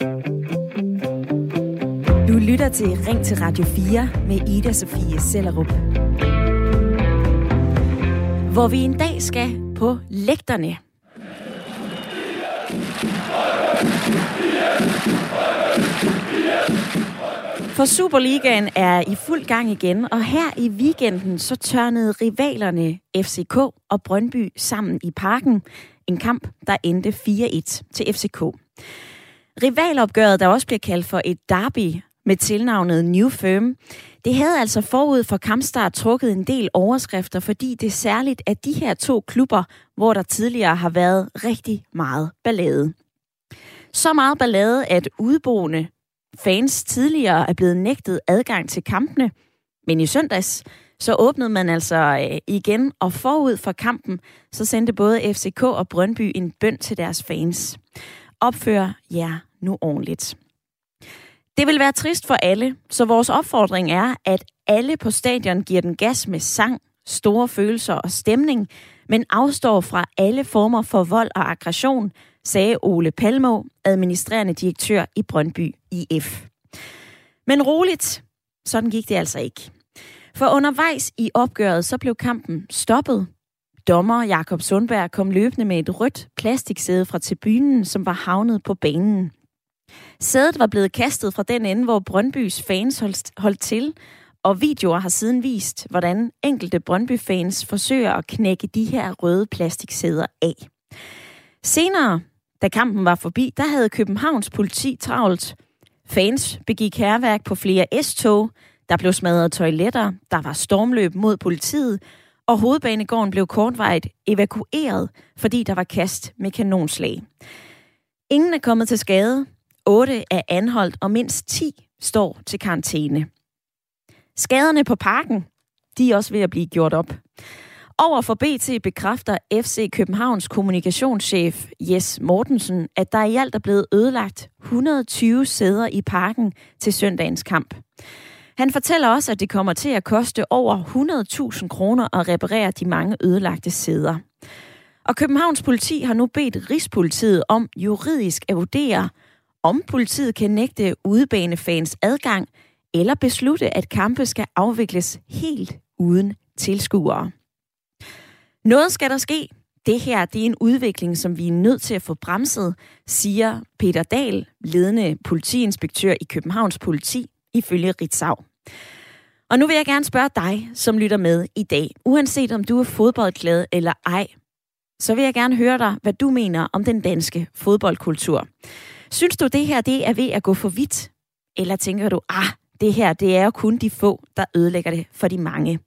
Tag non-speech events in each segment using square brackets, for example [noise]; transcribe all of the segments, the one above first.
Du lytter til Ring til Radio 4 med Ida Sofie Sellerup. Hvor vi en dag skal på lægterne. For Superligaen er i fuld gang igen, og her i weekenden så tørnede rivalerne FCK og Brøndby sammen i parken. En kamp, der endte 4-1 til FCK. Rivalopgøret, der også bliver kaldt for et derby med tilnavnet New Firm, det havde altså forud for kampstart trukket en del overskrifter, fordi det er særligt af de her to klubber, hvor der tidligere har været rigtig meget ballade. Så meget ballade, at udboende fans tidligere er blevet nægtet adgang til kampene. Men i søndags, så åbnede man altså øh, igen, og forud for kampen, så sendte både FCK og Brøndby en bøn til deres fans. Opfør jer nu ordentligt. Det vil være trist for alle, så vores opfordring er, at alle på stadion giver den gas med sang, store følelser og stemning, men afstår fra alle former for vold og aggression, sagde Ole Palmo, administrerende direktør i Brøndby IF. Men roligt, sådan gik det altså ikke. For undervejs i opgøret, så blev kampen stoppet. Dommer Jakob Sundberg kom løbende med et rødt plastiksæde fra tribunen, som var havnet på banen. Sædet var blevet kastet fra den ende, hvor Brøndbys fans holdt, holdt til, og videoer har siden vist, hvordan enkelte Brøndby-fans forsøger at knække de her røde plastiksæder af. Senere, da kampen var forbi, der havde Københavns politi travlt. Fans begik herværk på flere S-tog, der blev smadret toiletter, der var stormløb mod politiet, og hovedbanegården blev kortvejt evakueret, fordi der var kast med kanonslag. Ingen er kommet til skade, 8 er anholdt, og mindst 10 står til karantæne. Skaderne på parken, de er også ved at blive gjort op. Over for BT bekræfter FC Københavns kommunikationschef Jes Mortensen, at der i alt er blevet ødelagt 120 sæder i parken til søndagens kamp. Han fortæller også, at det kommer til at koste over 100.000 kroner at reparere de mange ødelagte sæder. Og Københavns politi har nu bedt Rigspolitiet om juridisk at vurdere, om politiet kan nægte udebanefans adgang, eller beslutte, at kampe skal afvikles helt uden tilskuere. Noget skal der ske. Det her det er en udvikling, som vi er nødt til at få bremset, siger Peter Dahl, ledende politiinspektør i Københavns politi, ifølge Ritzau. Og nu vil jeg gerne spørge dig, som lytter med i dag. Uanset om du er fodboldglad eller ej, så vil jeg gerne høre dig, hvad du mener om den danske fodboldkultur. Synes du, det her det er ved at gå for vidt? Eller tænker du, ah, det her det er jo kun de få, der ødelægger det for de mange?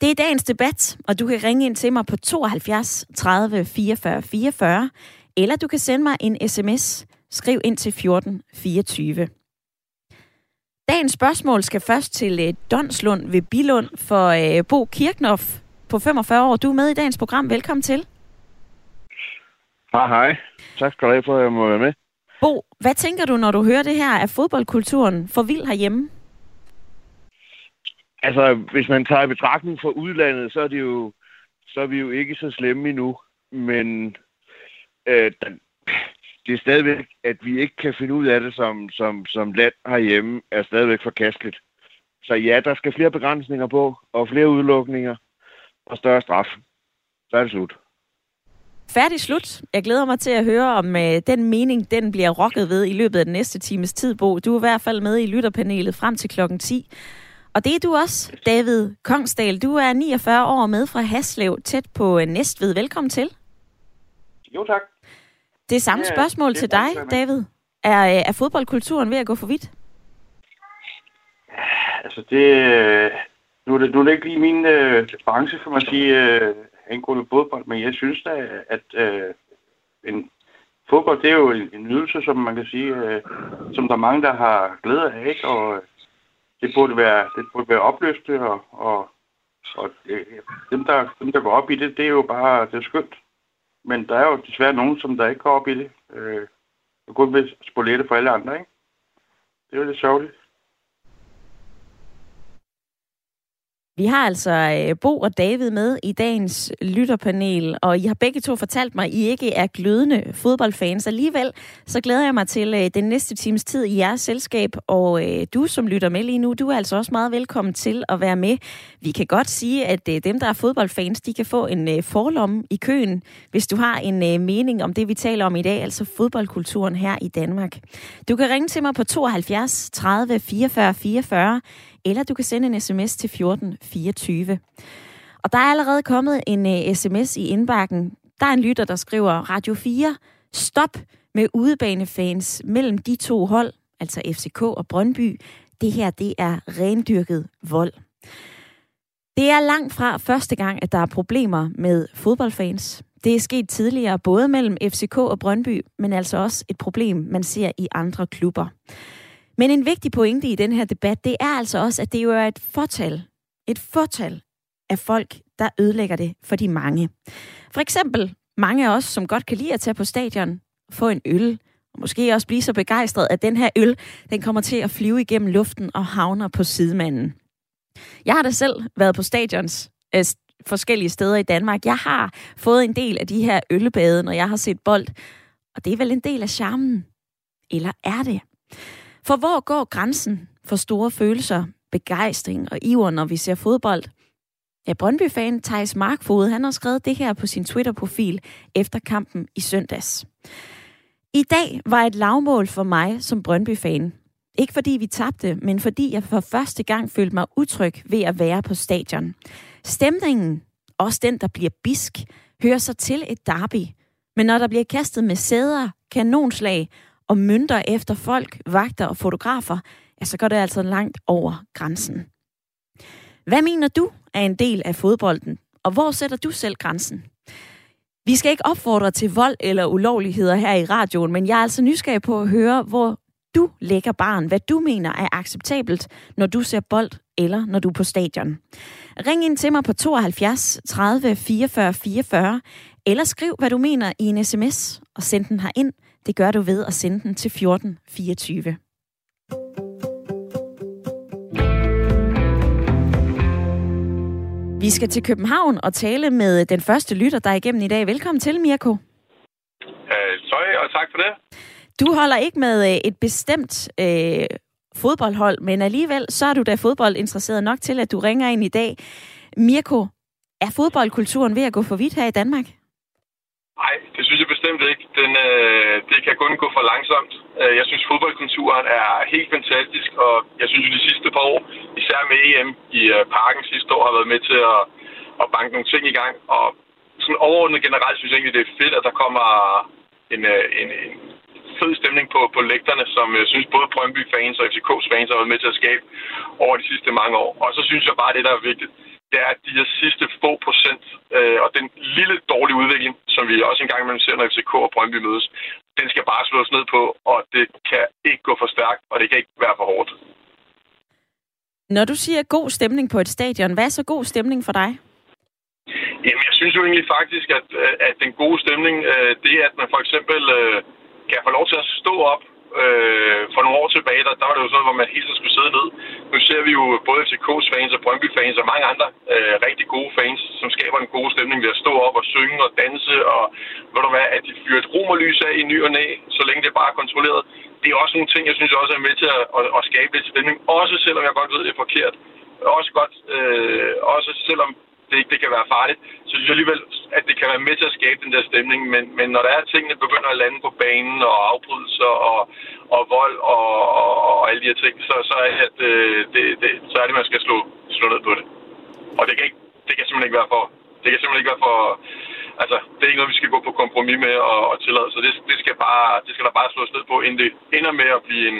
Det er dagens debat, og du kan ringe ind til mig på 72 30 44 44, eller du kan sende mig en sms. Skriv ind til 14 24. Dagens spørgsmål skal først til øh, Donslund ved Bilund for øh, Bo Kirknoff på 45 år. Du er med i dagens program. Velkommen til. Hej, hej. Tak skal du have for, at jeg må være med. Bo, hvad tænker du, når du hører det her? Er fodboldkulturen for vild herhjemme? Altså, hvis man tager i betragtning for udlandet, så er, det jo, så er vi jo ikke så slemme endnu. Men øh, det er stadigvæk, at vi ikke kan finde ud af det som, som, som land herhjemme, er stadigvæk forkasteligt. Så ja, der skal flere begrænsninger på, og flere udlukninger, og større straf. Så er det slut. Færdig slut. Jeg glæder mig til at høre, om øh, den mening den bliver rokket ved i løbet af den næste times tid, Bo. Du er i hvert fald med i lytterpanelet frem til klokken 10. Og det er du også, David Kongsdal. Du er 49 år med fra Haslev, tæt på øh, Næstved. Velkommen til. Jo, tak. Det er samme Ja, spørgsmål til dig, David. Er, øh, er fodboldkulturen ved at gå for vidt? Altså, det, øh, nu, er det, nu er det ikke lige min øh, branche, kan man sige, øh, angående fodbold, men jeg synes da, at øh, en fodbold, det er jo en, en nydelse, som man kan sige, øh, som der er mange, der har glæde af, ikke? og øh, det burde være, det burde være opløst, og, og, og øh, dem, der, dem, der går op i det, det er jo bare, det er skønt. Men der er jo desværre nogen, som der ikke går op i det. Øh, og kun vil spolette for alle andre, ikke? Det er jo lidt sørgeligt. Vi har altså øh, Bo og David med i dagens lytterpanel, og I har begge to fortalt mig, at I ikke er glødende fodboldfans. Alligevel så glæder jeg mig til øh, den næste times tid i jeres selskab, og øh, du som lytter med lige nu, du er altså også meget velkommen til at være med. Vi kan godt sige, at dem, der er fodboldfans, de kan få en forlomme i køen, hvis du har en mening om det, vi taler om i dag, altså fodboldkulturen her i Danmark. Du kan ringe til mig på 72 30 44 44, eller du kan sende en sms til 1424. Og der er allerede kommet en øh, uh, sms i indbakken. Der er en lytter, der skriver, Radio 4, stop med udebanefans mellem de to hold, altså FCK og Brøndby. Det her, det er rendyrket vold. Det er langt fra første gang, at der er problemer med fodboldfans. Det er sket tidligere både mellem FCK og Brøndby, men altså også et problem, man ser i andre klubber. Men en vigtig pointe i den her debat, det er altså også, at det jo er et fortal, et fortal af folk, der ødelægger det for de mange. For eksempel mange af os, som godt kan lide at tage på stadion, få en øl, og måske også blive så begejstret, at den her øl, den kommer til at flyve igennem luften og havner på sidemanden. Jeg har da selv været på stadions øh, forskellige steder i Danmark. Jeg har fået en del af de her ølbade, når jeg har set bold, og det er vel en del af charmen. Eller er det? For hvor går grænsen for store følelser, begejstring og iver, når vi ser fodbold? Ja, Brøndby-fan Thijs Markfod, han har skrevet det her på sin Twitter-profil efter kampen i søndags. I dag var et lavmål for mig som Brøndby-fan. Ikke fordi vi tabte, men fordi jeg for første gang følte mig utryg ved at være på stadion. Stemningen, også den, der bliver bisk, hører sig til et derby. Men når der bliver kastet med sæder, kanonslag og mønter efter folk, vagter og fotografer, ja, så går det altså langt over grænsen. Hvad mener du er en del af fodbolden, og hvor sætter du selv grænsen? Vi skal ikke opfordre til vold eller ulovligheder her i radioen, men jeg er altså nysgerrig på at høre, hvor du lægger barn, hvad du mener er acceptabelt, når du ser bold eller når du er på stadion. Ring ind til mig på 72 30 44 44, eller skriv, hvad du mener i en sms, og send den her ind det gør du ved at sende den til 1424. Vi skal til København og tale med den første lytter, der er igennem i dag. Velkommen til, Mirko. Uh, sorry, og tak for det. Du holder ikke med øh, et bestemt øh, fodboldhold, men alligevel så er du da fodboldinteresseret nok til, at du ringer ind i dag. Mirko, er fodboldkulturen ved at gå for vidt her i Danmark? Nej, det synes jeg bestemt ikke. Den, øh, det kan kun gå for langsomt. Øh, jeg synes, fodboldkulturen er helt fantastisk, og jeg synes jo de sidste par år, især med EM i øh, parken sidste år, har været med til at, at banke nogle ting i gang. Og sådan overordnet generelt synes jeg egentlig, det er fedt, at der kommer en, øh, en, en fed stemning på, på lægterne, som jeg synes både Brøndby-fans og FCK's fans har været med til at skabe over de sidste mange år. Og så synes jeg bare, det der er vigtigt, det er de sidste få procent, øh, og den lille dårlige udvikling, som vi også engang imellem ser, når FCK og Brøndby mødes, den skal bare slås ned på, og det kan ikke gå for stærkt, og det kan ikke være for hårdt. Når du siger god stemning på et stadion, hvad er så god stemning for dig? Jamen, jeg synes jo egentlig faktisk, at, at den gode stemning, øh, det er, at man for eksempel øh, kan få lov til at stå op Øh, for nogle år tilbage, der, der var det jo sådan, hvor man hele tiden skulle sidde ned. Nu ser vi jo både FCK's fans og Brøndby-fans og mange andre øh, rigtig gode fans, som skaber en god stemning ved at stå op og synge og danse, og ved du hvad, at de fyrer et romerlys af i ny og næ, så længe det bare er kontrolleret. Det er også nogle ting, jeg synes også er med til at, at, at skabe lidt stemning, også selvom jeg godt ved, det er forkert. Også godt, øh, også selvom det, det kan være farligt, så synes jeg alligevel, at det kan være med til at skabe den der stemning. Men, men når der er tingene begynder at lande på banen, og afbrydelser, og, og vold, og, og, og alle de her ting, så, så, er, at, øh, det, det, så er det, man skal slå, slå ned på det. Og det kan, ikke, det kan simpelthen ikke være for... Det kan simpelthen ikke være for... Altså, det er ikke noget, vi skal gå på kompromis med og, og tillade. Så det, det, skal bare, det skal der bare slås ned på, inden det ender med at blive en,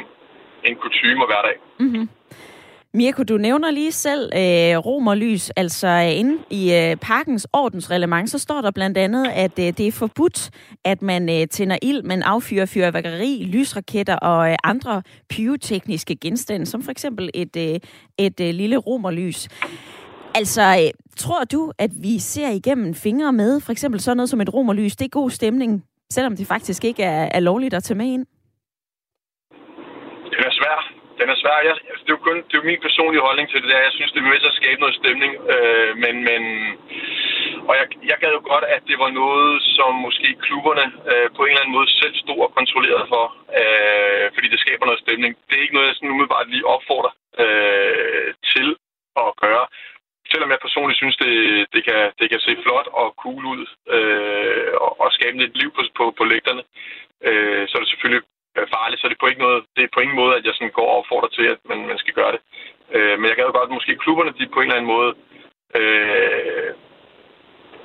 en kutume og hverdag. Mm-hmm. Mirko, du nævner lige selv øh, romerlys, altså øh, inde i øh, parkens ordensreglement, så står der blandt andet, at øh, det er forbudt, at man øh, tænder ild, men affyrer fyrværkeri, lysraketter og øh, andre pyrotekniske genstande, som for eksempel et, øh, et øh, lille romerlys. Altså, øh, tror du, at vi ser igennem fingre med for eksempel sådan noget som et romerlys? Det er god stemning, selvom det faktisk ikke er, er lovligt at tage med ind? Det er svært den er svær. Jeg, altså, det, er jo kun, det er jo min personlige holdning til det der. Jeg synes, det er med til at skabe noget stemning. Øh, men, men, og jeg, jeg gad jo godt, at det var noget, som måske klubberne øh, på en eller anden måde selv stod og kontrollerede for. Øh, fordi det skaber noget stemning. Det er ikke noget, jeg sådan umiddelbart lige opfordrer øh, til at gøre selvom jeg personligt synes, det, det, kan, det kan se flot og cool ud øh, og, og skabe lidt liv på, på, på lægterne, øh, så er det selvfølgelig farligt. Så det er på, ikke noget, det er på ingen måde, at jeg sådan går og opfordrer til, at man, man skal gøre det. Øh, men jeg gad godt, at måske klubberne de på en eller anden måde øh,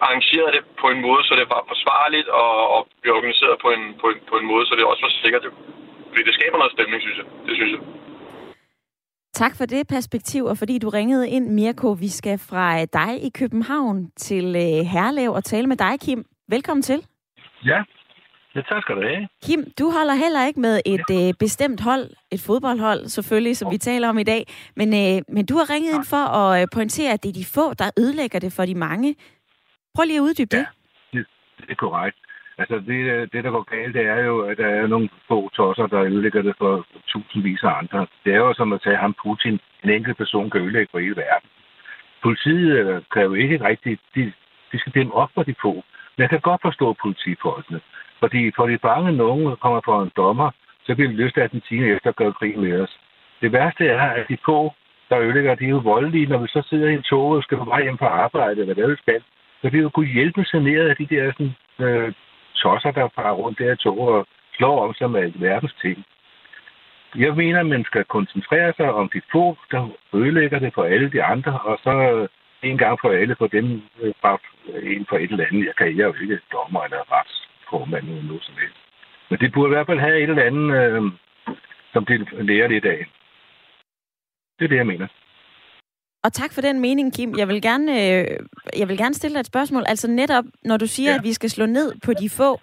arrangerede det på en måde, så det var forsvarligt og, og blev organiseret på en, på, en, på en måde, så det også var sikkert. Fordi det skaber noget stemning, synes jeg. Det synes jeg. Tak for det perspektiv, og fordi du ringede ind, Mirko. Vi skal fra dig i København til øh, Herlev og tale med dig, Kim. Velkommen til. Ja, ja tak skal du have. Kim, du holder heller ikke med et ja. øh, bestemt hold, et fodboldhold selvfølgelig, som oh. vi taler om i dag. Men, øh, men du har ringet ja. ind for at øh, pointere, at det er de få, der ødelægger det for de mange. Prøv lige at uddybe ja, det. det. Det er korrekt. Altså, det, det, der går galt, det er jo, at der er nogle få tosser, der ødelægger det for tusindvis af andre. Det er jo som at tage ham Putin. En enkelt person kan ødelægge for hele verden. Politiet øh, kan jo ikke rigtig... De, de skal dæmme op for de få. Jeg kan godt forstå politifolkene. Fordi for de bange nogen kommer for en dommer, så bliver de lyst af den time efter at gøre krig med os. Det værste er, at de få, der ødelægger, de er jo voldelige, når vi så sidder i en tog og skal på vej hjem fra arbejde, eller hvad det skal. Så det jo kunne hjælpe saneret af de der sådan, øh, tosser, der farer rundt der tog og slår om sig med verdens ting. Jeg mener, at man skal koncentrere sig om de få, der ødelægger det for alle de andre, og så en gang for alle for dem øh, bare en for et eller andet. Jeg kan jeg jo ikke dommer eller retsformand eller noget som helst. Men det burde i hvert fald have et eller andet, øh, som de lærer lidt af. Det er det, jeg mener. Og tak for den mening, Kim. Jeg vil gerne, øh, jeg vil gerne stille dig et spørgsmål. Altså netop, når du siger, ja. at vi skal slå ned på de få.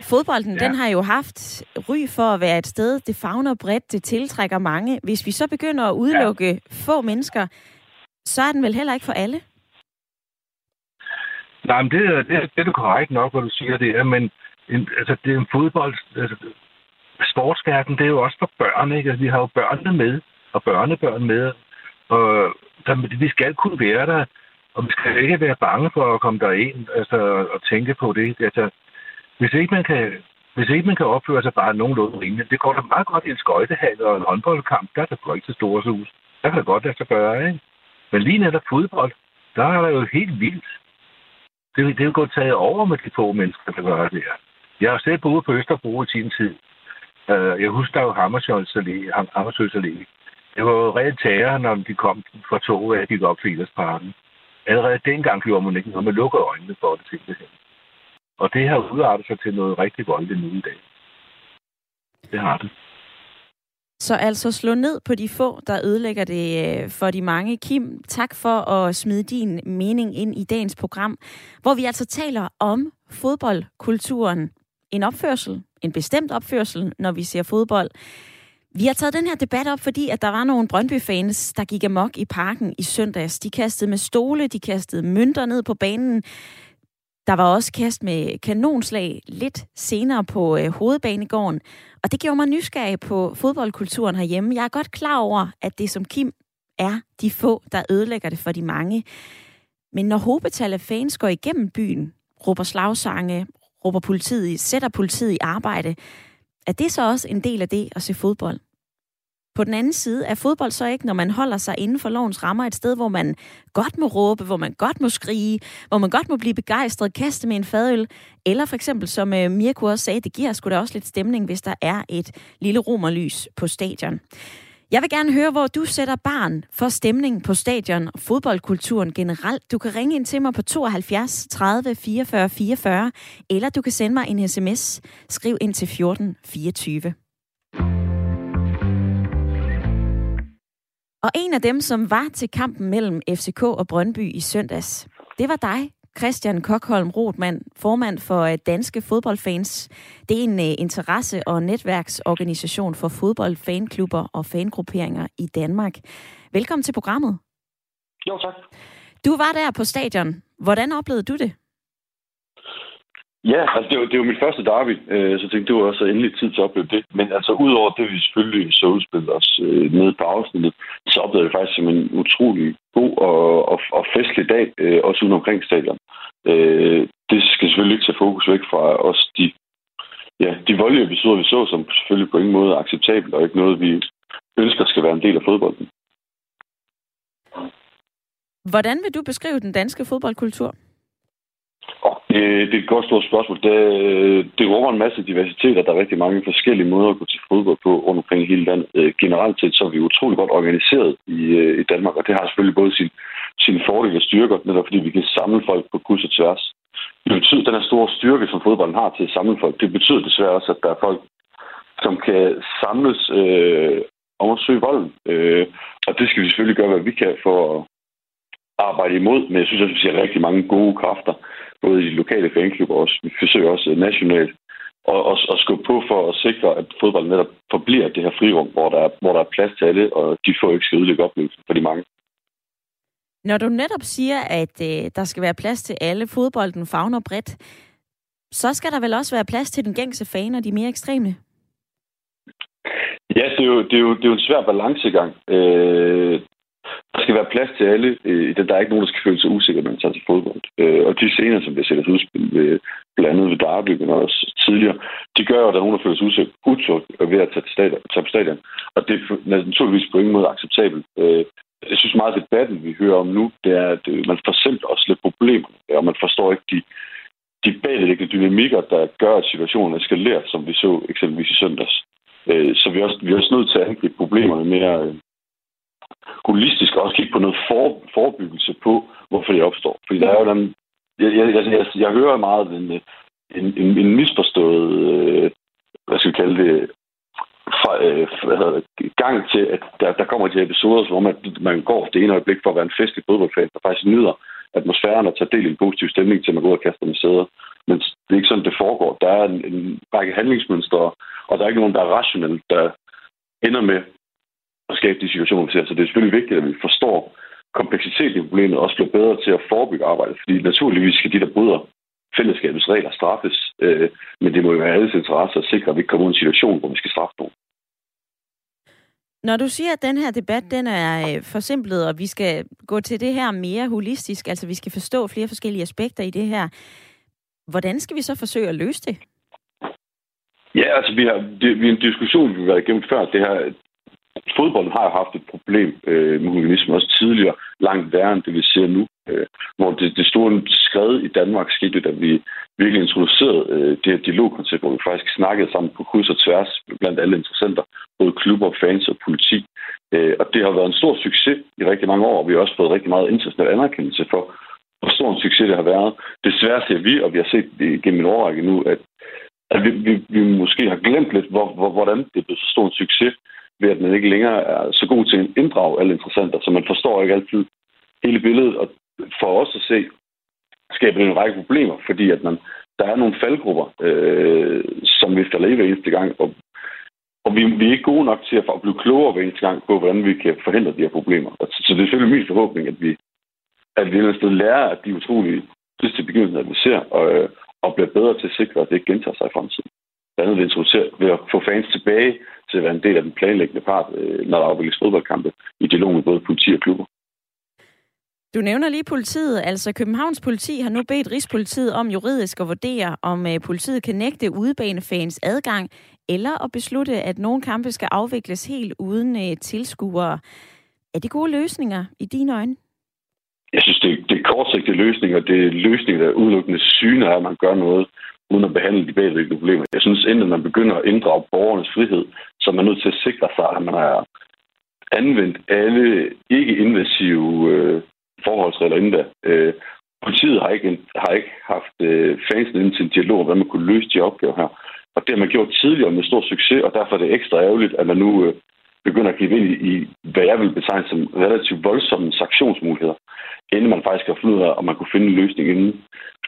Fodbolden, ja. den har jo haft ry for at være et sted, det fagner bredt, det tiltrækker mange. Hvis vi så begynder at udelukke ja. få mennesker, så er den vel heller ikke for alle? Nej, men det, er, det, er, det er korrekt nok, hvad du siger det er, men en, altså, det er en fodbold... Altså, sportsverden, det er jo også for børn, ikke? Altså, vi har jo børnene med, og børnebørn med, og der, vi skal kunne være der, og vi skal ikke være bange for at komme derind altså, og tænke på det. Altså, hvis ikke man kan hvis ikke man kan opføre sig bare nogenlunde rimeligt, det går da meget godt i en skøjtehal og en håndboldkamp, der er der ikke til store hus. Der kan det godt lade sig gøre, ikke? Men lige netop fodbold, der er der jo helt vildt. Det, det er jo gået taget over med de få mennesker, der gør det her. Jeg har selv boet på Østerbro i sin tid. Uh, jeg husker, der var Hammersjøls Allé. Det var jo ret terror, når de kom fra toget, at de gik op til Idrætsparken. Allerede dengang gjorde man ikke noget. Man lukkede øjnene for det simpelthen. Og det har udartet sig til noget rigtig voldeligt nu i dag. Det har det. Så altså slå ned på de få, der ødelægger det øh, for de mange. Kim, tak for at smide din mening ind i dagens program, hvor vi altså taler om fodboldkulturen. En opførsel, en bestemt opførsel, når vi ser fodbold. Vi har taget den her debat op, fordi at der var nogle Brøndby-fans, der gik amok i parken i søndags. De kastede med stole, de kastede mønter ned på banen. Der var også kast med kanonslag lidt senere på øh, hovedbanegården. Og det gjorde mig nysgerrig på fodboldkulturen herhjemme. Jeg er godt klar over, at det som Kim er de få, der ødelægger det for de mange. Men når hobetal af fans går igennem byen, råber slagsange, råber politiet, sætter politiet i arbejde, er det så også en del af det at se fodbold? På den anden side er fodbold så ikke, når man holder sig inden for lovens rammer, et sted, hvor man godt må råbe, hvor man godt må skrige, hvor man godt må blive begejstret, kaste med en fadøl, eller for eksempel, som øh, Mirko også sagde, det giver sgu da også lidt stemning, hvis der er et lille romerlys på stadion. Jeg vil gerne høre, hvor du sætter barn for stemningen på stadion og fodboldkulturen generelt. Du kan ringe ind til mig på 72 30 44 44, eller du kan sende mig en sms. Skriv ind til 14 24. Og en af dem, som var til kampen mellem FCK og Brøndby i søndags, det var dig, Christian Kokholm Rothmann, formand for øh, Danske Fodboldfans. Det er en uh, interesse- og netværksorganisation for fodboldfanklubber og fangrupperinger i Danmark. Velkommen til programmet. Jo, tak. Du var der på stadion. Hvordan oplevede du det? Ja, altså det var, det var mit første derby, øh, så jeg tænkte, det var også endelig tid til at opleve det. Men altså udover det, vi selvfølgelig så udspillede os øh, nede på afsnittet, så oplevede jeg det faktisk som en utrolig god og, og, og festlig dag, øh, også uden omkring stadion. Øh, det skal selvfølgelig ikke tage fokus væk fra os, de, ja, de voldelige episoder, vi så, som selvfølgelig på ingen måde er acceptabelt, og ikke noget, vi ønsker skal være en del af fodbolden. Hvordan vil du beskrive den danske fodboldkultur? Det, det er et godt stort spørgsmål. Det, det rummer en masse diversitet, og der er rigtig mange forskellige måder at gå til fodbold på rundt omkring i hele landet. Øh, generelt set så er vi utrolig godt organiseret i, øh, i Danmark, og det har selvfølgelig både sin, sine fordele og styrker, netop fordi vi kan samle folk på kryds og tværs. Det betyder, den her store styrke, som fodbolden har til at samle folk, det betyder desværre også, at der er folk, som kan samles øh, om at søge volden. Øh, og det skal vi selvfølgelig gøre, hvad vi kan for at arbejde imod, men jeg synes også, at vi ser rigtig mange gode kræfter, både i de lokale fanklubber og vi forsøger også nationalt og, og, og skubbe på for at sikre, at fodbold netop forbliver det her frirum, hvor der, er, hvor der er plads til alle, og de får ikke skal ødelægge oplevelsen for de mange. Når du netop siger, at øh, der skal være plads til alle, fodbolden fagner bredt, så skal der vel også være plads til den gængse fan og de mere ekstreme? Ja, det er jo, det er jo, det er jo en svær balancegang. Øh, der skal være plads til alle. Øh, der er ikke nogen, der skal føle sig usikker, når man tager til fodbold. Øh, og de scener, som bliver sættet udspil, ved, blandt andet ved Darby, men også tidligere, de gør jo, at der er nogen, der føler sig usikker, utryg ved at tage, til stadion, tage på stadion. Og det er naturligvis på ingen måde acceptabelt. Øh, jeg synes meget, at debatten, vi hører om nu, det er, at man får selv også lidt problemer, og man forstår ikke de, de bagvedliggende dynamikker, der gør, at situationen eskalerer, som vi så eksempelvis i søndags. Så vi er også, vi er også nødt til at angribe problemerne mere, holistisk også kigge på noget for, forebyggelse på, hvorfor det opstår. Fordi der er jo den, jeg, jeg, jeg, jeg, jeg hører meget en, en, en, en misforstået, øh, hvad skal vi kalde det, fra, øh, hvad hedder det, gang til, at der, der kommer de episoder, hvor man, man går det ene øjeblik for at være en festlig fodboldfan, der faktisk nyder atmosfæren og tager del i en positiv stemning til, man går ud og kaster med sæder. Men det er ikke sådan, det foregår. Der er en, en række handlingsmønstre, og der er ikke nogen, der er rationelt, der ender med at skabe de situationer, vi ser. Så det er selvfølgelig vigtigt, at vi forstår kompleksiteten i problemet og også bliver bedre til at forebygge arbejdet. Fordi naturligvis skal de, der bryder fællesskabets regler, straffes. Øh, men det må jo være alles interesse at sikre, at vi ikke kommer ud i en situation, hvor vi skal straffe nogen. Når du siger, at den her debat den er øh, forsimplet, og vi skal gå til det her mere holistisk, altså vi skal forstå flere forskellige aspekter i det her, hvordan skal vi så forsøge at løse det? Ja, altså vi har, det, vi har en diskussion, vi har været igennem før. Det her, fodbolden har jo haft et problem øh, med humanisme også tidligere, langt værre end det, vi ser nu. Øh, hvor det, det store skred i Danmark skete, da vi virkelig introducerede øh, det her dialogkoncept, hvor vi faktisk snakkede sammen på kryds og tværs blandt alle interessenter, både klubber, fans og politik. Øh, og det har været en stor succes i rigtig mange år, og vi har også fået rigtig meget international anerkendelse for, hvor stor en succes det har været. Desværre ser vi, og vi har set det gennem en årrække nu, at, at vi, vi, vi måske har glemt lidt, hvor, hvor, hvordan det blev så stor en succes, ved at man ikke længere er så god til at inddrage alle interessenter, så man forstår ikke altid hele billedet. Og for os at se, skaber det en række problemer, fordi at man, der er nogle faldgrupper, øh, som vi falder i hver eneste gang, og, og vi, vi er ikke gode nok til at, at blive klogere hver eneste gang på, hvordan vi kan forhindre de her problemer. Så, så det er selvfølgelig min forhåbning, at vi at vi et sted lærer at de utrolige sidste begivenheder, vi ser, og, øh, og bliver bedre til at sikre, at det ikke gentager sig i fremtiden. Blandt andet ved, ved at få fans tilbage til at være en del af den planlæggende part, øh, når der afvikles fodboldkampe i dialog med både politi og klubber. Du nævner lige politiet. Altså Københavns politi har nu bedt Rigspolitiet om juridisk at vurdere, om øh, politiet kan nægte udebanefans adgang, eller at beslutte, at nogle kampe skal afvikles helt uden uh, tilskuere. Er det gode løsninger i dine øjne? Jeg synes, det, det er kortsigtede løsninger. Det er løsninger, der udelukkende syner, at man gør noget uden at behandle de bagvedliggende problemer. Jeg synes, inden man begynder at inddrage borgernes frihed, så er man nødt til at sikre sig, at man har anvendt alle ikke-invasive øh, forholdsregler inden da. Øh, politiet har ikke, har ikke haft øh, fansen ind til en dialog om, hvordan man kunne løse de opgaver her. Og det har man gjort tidligere med stor succes, og derfor er det ekstra ærgerligt, at man nu øh, begynder at give ind i, i, hvad jeg vil betegne som relativt voldsomme sanktionsmuligheder, inden man faktisk har fundet ud af, om man kunne finde en løsning inden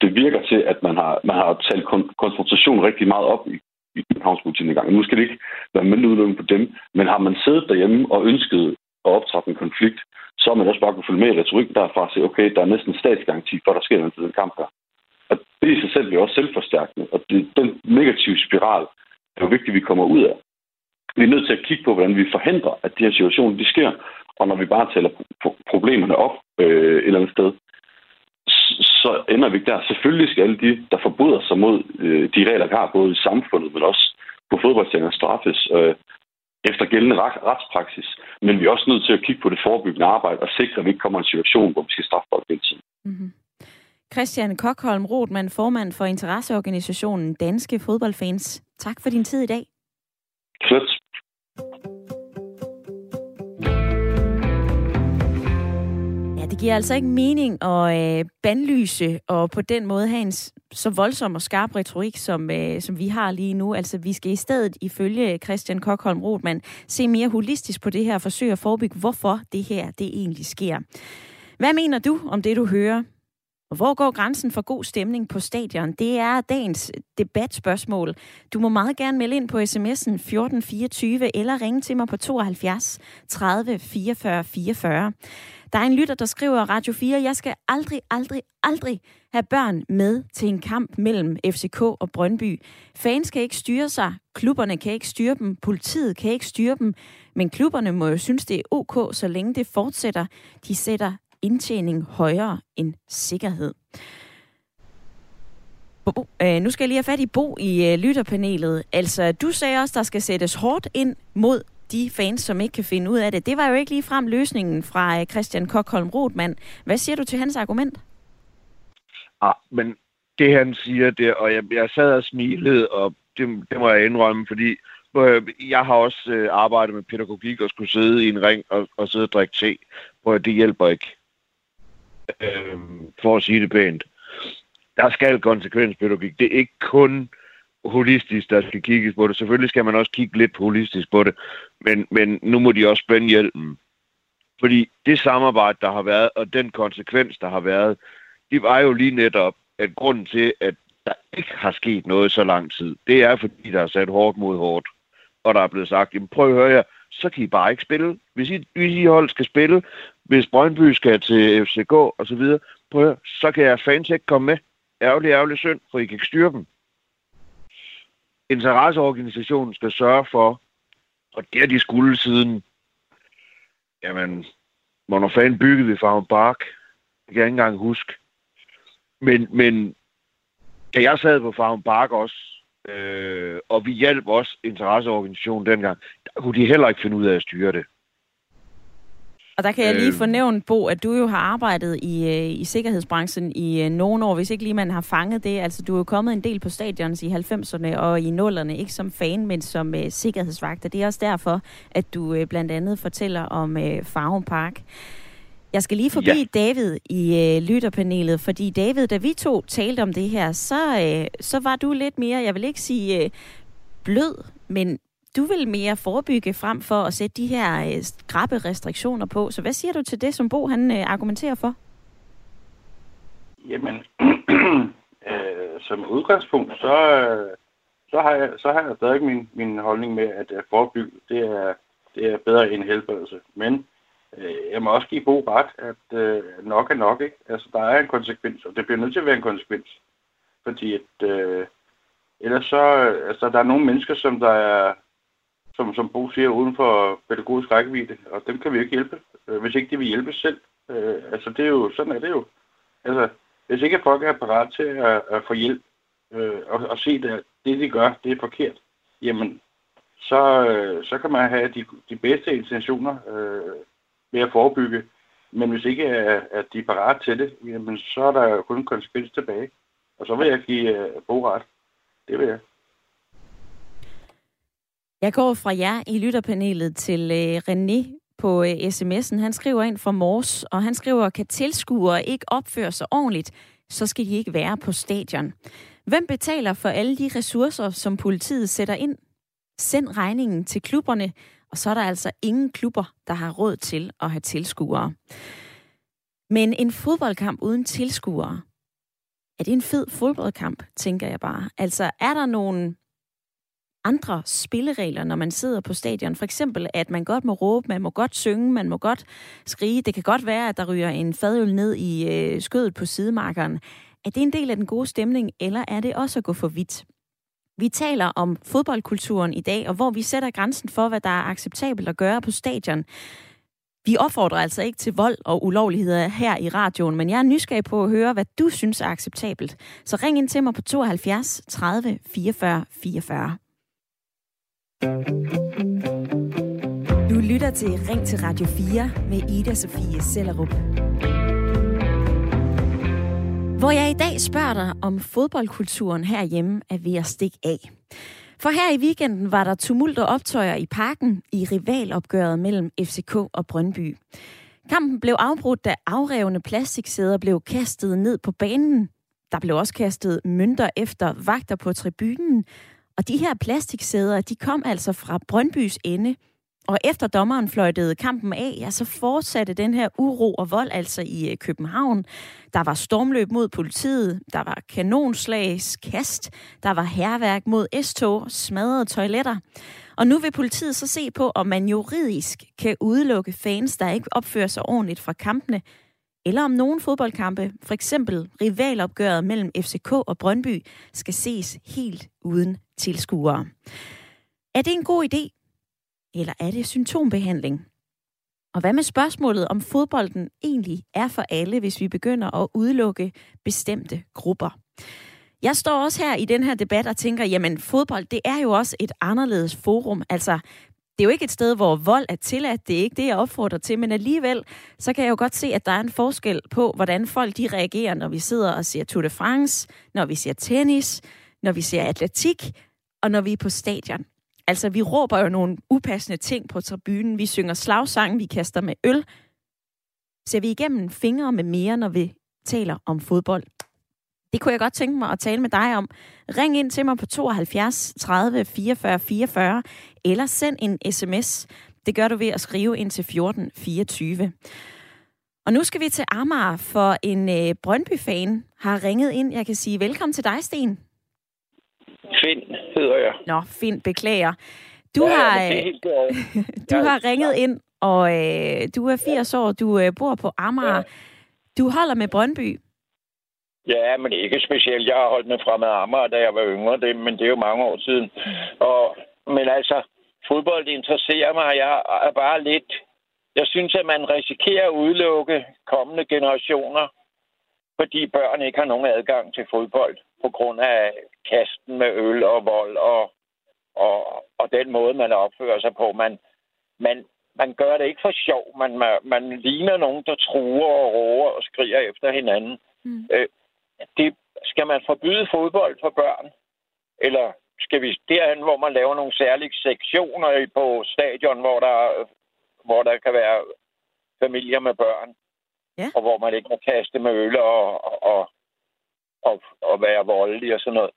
det virker til, at man har, man har talt kon- konfrontation rigtig meget op i, i Københavnspolitikken i gang. Nu skal det ikke være mindre på dem, men har man siddet derhjemme og ønsket at optrappe en konflikt, så har man også bare kunne følge med i retorikken derfra og sige, okay, der er næsten statsgaranti for, at der sker noget til den kamp her. Og det i sig selv bliver også selvforstærkende. Og det, den negative spiral er jo vigtigt, at vi kommer ud af. Vi er nødt til at kigge på, hvordan vi forhindrer, at de her situationer de sker. Og når vi bare tæller problemerne op øh, et eller andet sted, så ender vi der. Selvfølgelig skal alle de, der forbryder sig mod øh, de regler, vi har, både i samfundet, men også på fodboldstænger, straffes øh, efter gældende retspraksis. Men vi er også nødt til at kigge på det forebyggende arbejde og sikre, at vi ikke kommer i en situation, hvor vi skal straffe folk hele tiden. Mm-hmm. Christian Kokholm Rothmann, formand for interesseorganisationen Danske Fodboldfans. Tak for din tid i dag. Slet. Det giver altså ikke mening at øh, bandlyse og på den måde have en så voldsom og skarp retorik, som, øh, som vi har lige nu. Altså, vi skal i stedet, ifølge Christian Kokholm Rothmann, se mere holistisk på det her og forsøge at forebygge, hvorfor det her det egentlig sker. Hvad mener du om det, du hører? Hvor går grænsen for god stemning på stadion? Det er dagens debatspørgsmål. Du må meget gerne melde ind på sms'en 1424 eller ringe til mig på 72 30 44 44. Der er en lytter, der skriver Radio 4, jeg skal aldrig, aldrig, aldrig have børn med til en kamp mellem FCK og Brøndby. Fans kan ikke styre sig, klubberne kan ikke styre dem, politiet kan ikke styre dem, men klubberne må jo synes, det er ok, så længe det fortsætter. De sætter indtjening højere end sikkerhed. Bo, øh, nu skal jeg lige have fat i Bo i øh, lytterpanelet. Altså, du sagde også, der skal sættes hårdt ind mod de fans, som ikke kan finde ud af det. Det var jo ikke lige frem løsningen fra øh, Christian Kokholm Rothmann. Hvad siger du til hans argument? Ah, men det han siger, det, og jeg, jeg sad og smilede, og det, det må jeg indrømme, fordi øh, jeg har også øh, arbejdet med pædagogik og skulle sidde i en ring og, og sidde og drikke te. Prøv, det hjælper ikke. Øh, for at sige det pænt. Der skal konsekvenspædagogik. Det er ikke kun holistisk, der skal kigges på det. Selvfølgelig skal man også kigge lidt holistisk på det, men, men nu må de også spænde hjælpen. Fordi det samarbejde, der har været, og den konsekvens, der har været, det var jo lige netop, at grunden til, at der ikke har sket noget så lang tid, det er, fordi der er sat hårdt mod hårdt. Og der er blevet sagt, jamen prøv at høre jer, så kan I bare ikke spille. Hvis I, hvis I hold skal spille, hvis Brøndby skal til FCK og så videre, prøv at så kan jeg fans ikke komme med. Ærgerlig, ærgerlig synd, for I kan ikke styre dem interesseorganisationen skal sørge for, og det er de skulle siden, jamen, hvornår fanden byggede vi Farm Park? Det kan jeg ikke engang huske. Men, men da jeg sad på Farm Park også, øh, og vi hjalp også interesseorganisationen dengang, der kunne de heller ikke finde ud af at styre det. Og der kan jeg lige fornævne, øhm. Bo, at du jo har arbejdet i, øh, i sikkerhedsbranchen i øh, nogle år, hvis ikke lige man har fanget det. Altså, du er jo kommet en del på stadions i 90'erne og i 0'erne, ikke som fan, men som uh, sikkerhedsvagt. Og det er også derfor, at du uh, blandt andet fortæller om uh, Farum Park. Jeg skal lige forbi ja. David i uh, lytterpanelet, fordi David, da vi to talte om det her, så, uh, så var du lidt mere, jeg vil ikke sige uh, blød, men du vil mere forebygge frem for at sætte de her øh, skrappe restriktioner på. Så hvad siger du til det, som Bo han øh, argumenterer for? Jamen, [clears throat] øh, som udgangspunkt, så, så, har jeg, så har jeg stadig min, min holdning med, at forebygge, det er, det er bedre end helbredelse. Men øh, Øh, jeg må også give Bo ret, at øh, nok er nok, ikke? Altså, der er en konsekvens, og det bliver nødt til at være en konsekvens. Fordi at, øh, ellers så, altså, der er nogle mennesker, som der er, som, som Bo siger, uden for pædagogisk rækkevidde, og dem kan vi ikke hjælpe, øh, hvis ikke de vil hjælpe selv. Øh, altså, det er jo, sådan er det jo. Altså, hvis ikke folk er parat til at, at få hjælp, øh, og, og se, at det, de gør, det er forkert, jamen, så, øh, så kan man have de, de bedste intentioner øh, ved at forebygge. Men hvis ikke øh, at de er parat til det, jamen, så er der kun konsekvens tilbage. Og så vil jeg give øh, uh, boret. Det vil jeg. Jeg går fra jer i lytterpanelet til uh, René på uh, sms'en. Han skriver ind fra Mors, og han skriver, kan tilskuere ikke opføre sig ordentligt, så skal de ikke være på stadion. Hvem betaler for alle de ressourcer, som politiet sætter ind? Send regningen til klubberne, og så er der altså ingen klubber, der har råd til at have tilskuere. Men en fodboldkamp uden tilskuere, er det en fed fodboldkamp, tænker jeg bare. Altså, er der nogle andre spilleregler, når man sidder på stadion. For eksempel, at man godt må råbe, man må godt synge, man må godt skrige. Det kan godt være, at der ryger en fadøl ned i øh, skødet på sidemarkeren. Er det en del af den gode stemning, eller er det også at gå for vidt? Vi taler om fodboldkulturen i dag, og hvor vi sætter grænsen for, hvad der er acceptabelt at gøre på stadion. Vi opfordrer altså ikke til vold og ulovligheder her i radioen, men jeg er nysgerrig på at høre, hvad du synes er acceptabelt. Så ring ind til mig på 72 30 44 44. Du lytter til Ring til Radio 4 med Ida Sofie Sellerup. Hvor jeg i dag spørger dig, om fodboldkulturen herhjemme er ved at stikke af. For her i weekenden var der tumult og optøjer i parken i rivalopgøret mellem FCK og Brøndby. Kampen blev afbrudt, da afrevne plastiksæder blev kastet ned på banen. Der blev også kastet mønter efter vagter på tribunen. Og de her plastiksæder, de kom altså fra Brøndbys ende, og efter dommeren fløjtede kampen af, ja, så fortsatte den her uro og vold altså i øh, København. Der var stormløb mod politiet, der var kanonslags kast, der var herværk mod S-tog, smadrede toiletter. Og nu vil politiet så se på, om man juridisk kan udelukke fans, der ikke opfører sig ordentligt fra kampene, eller om nogle fodboldkampe, for eksempel rivalopgøret mellem FCK og Brøndby, skal ses helt uden tilskuere. Er det en god idé? Eller er det symptombehandling? Og hvad med spørgsmålet, om fodbolden egentlig er for alle, hvis vi begynder at udelukke bestemte grupper? Jeg står også her i den her debat og tænker, jamen fodbold, det er jo også et anderledes forum. Altså, det er jo ikke et sted, hvor vold er tilladt. Det er ikke det, jeg opfordrer til. Men alligevel, så kan jeg jo godt se, at der er en forskel på, hvordan folk de reagerer, når vi sidder og ser Tour de France, når vi ser tennis, når vi ser atletik, og når vi er på stadion. Altså, vi råber jo nogle upassende ting på tribunen. Vi synger slagsang, vi kaster med øl. Ser vi igennem fingre med mere, når vi taler om fodbold? Det kunne jeg godt tænke mig at tale med dig om. Ring ind til mig på 72 30 44 44, eller send en sms. Det gør du ved at skrive ind til 14 24. Og nu skal vi til Amager, for en øh, Brøndby-fan har ringet ind. Jeg kan sige velkommen til dig, Sten. Finn hedder jeg. Nå, Finn, beklager. Du Ja, har, øh, du ja, har [laughs] ringet ind, og øh, du er 80 år, du øh, bor på Amager. Ja. Du holder med Brøndby. Ja, men ikke specielt. Jeg har holdt med fremad Amager, da jeg var yngre, det, men det er jo mange år siden. Og, men altså, fodbold interesserer mig. Jeg er bare lidt... Jeg synes, at man risikerer at udelukke kommende generationer, fordi børn ikke har nogen adgang til fodbold på grund af kasten med øl og vold og, og, og den måde, man opfører sig på. Man, man, man gør det ikke for sjov. Man, man, man ligner nogen, der truer og råber og skriger efter hinanden. Mm. Øh, det, skal man forbyde fodbold for børn? Eller skal vi derhen, hvor man laver nogle særlige sektioner på stadion, hvor der, hvor der kan være familier med børn? Ja. Og hvor man ikke må kaste med øl og, og, og, og være voldelig og sådan noget.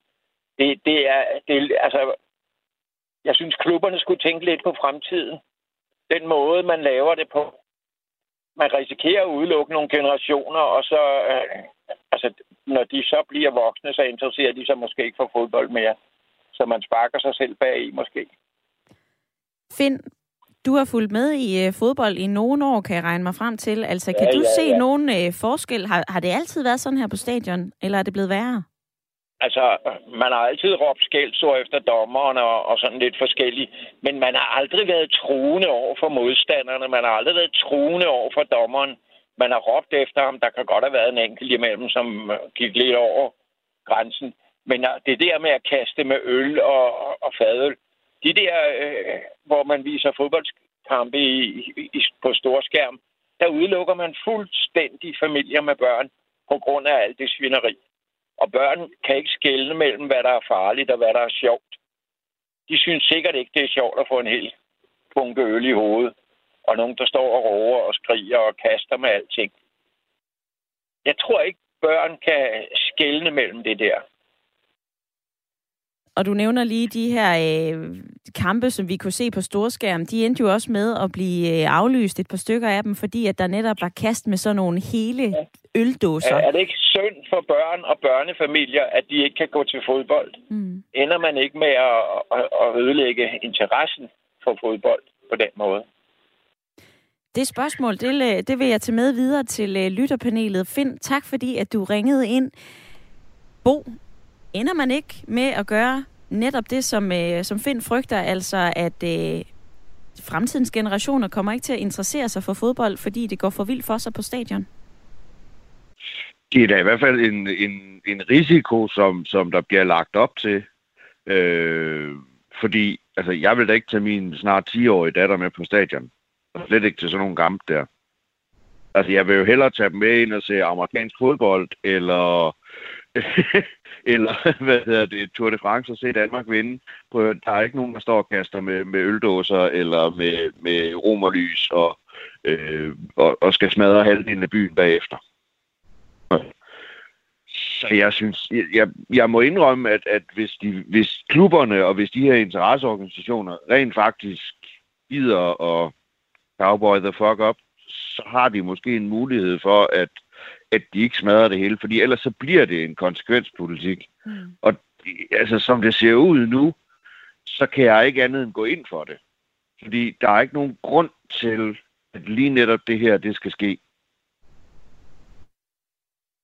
Det, det er, det, altså, jeg synes, klubberne skulle tænke lidt på fremtiden. Den måde, man laver det på. Man risikerer at udelukke nogle generationer, og så, øh, altså, når de så bliver voksne, så interesserer de sig måske ikke for fodbold mere. Så man sparker sig selv bag i, måske. Finn, du har fulgt med i øh, fodbold i nogle år, kan jeg regne mig frem til. Altså, kan Ja, du ja, se ja. nogen øh, forskel? Har, har det altid været sådan her på stadion, eller er det blevet værre? Altså, man har altid råbt skældsord efter dommeren og, og sådan lidt forskelligt. Men man har aldrig været truende over for modstanderne. Man har aldrig været truende over for dommeren. Man har råbt efter ham. Der kan godt have været en enkelt imellem, som øh, gik lidt over grænsen. Men øh, det der med at kaste med øl og, og, og fadøl, de der, øh, hvor man viser fodboldkampe i, i, i, på storskærm, der udelukker man fuldstændig familier med børn på grund af alt det svineri. Og børn kan ikke skelne mellem, hvad der er farligt og hvad der er sjovt. De synes sikkert ikke, det er sjovt at få en hel bunke øl i hovedet. Og nogen, der står og råber og skriger og kaster med alting. Jeg tror ikke, børn kan skelne mellem det der. Og du nævner lige de her øh, kampe, som vi kunne se på storskærm. De endte jo også med at blive øh, aflyst et par stykker af dem, fordi at der netop var kast med sådan nogle hele øldåser. Er, det ikke synd for børn og børnefamilier, at de ikke kan gå til fodbold? Mm. Ender man ikke med at, at, at ødelægge interessen for fodbold på den måde? Det spørgsmål, det, øh, det vil jeg tage med videre til øh, lytterpanelet. Finn, tak fordi at du ringede ind. Bo, ender man ikke med at gøre netop det, som, øh, som Finn frygter, altså at øh, fremtidens generationer kommer ikke til at interessere sig for fodbold, fordi det går for vildt for sig på stadion? Det er da i hvert fald en, en, en risiko, som, som der bliver lagt op til. Øh, fordi altså, jeg vil da ikke tage min snart 10-årige datter med på stadion. Og slet ikke til sådan nogle gamle der. Altså, jeg vil jo hellere tage dem med ind og se amerikansk fodbold, eller, [laughs] eller hvad hedder det, Tour de France og se Danmark vinde. Prøv, Der er ikke nogen, der står og kaster med, med øldåser eller med, med romerlys og, øh, og, og skal smadre halvdelen af byen bagefter. Så jeg synes, jeg, jeg må indrømme, at, at hvis, de, hvis klubberne og hvis de her interesseorganisationer rent faktisk gider at cowboy the fuck up, så har de måske en mulighed for, at, at de ikke smadrer det hele, fordi ellers så bliver det en konsekvenspolitik. Mm. Og altså, som det ser ud nu, så kan jeg ikke andet end gå ind for det. Fordi der er ikke nogen grund til, at lige netop det her, det skal ske.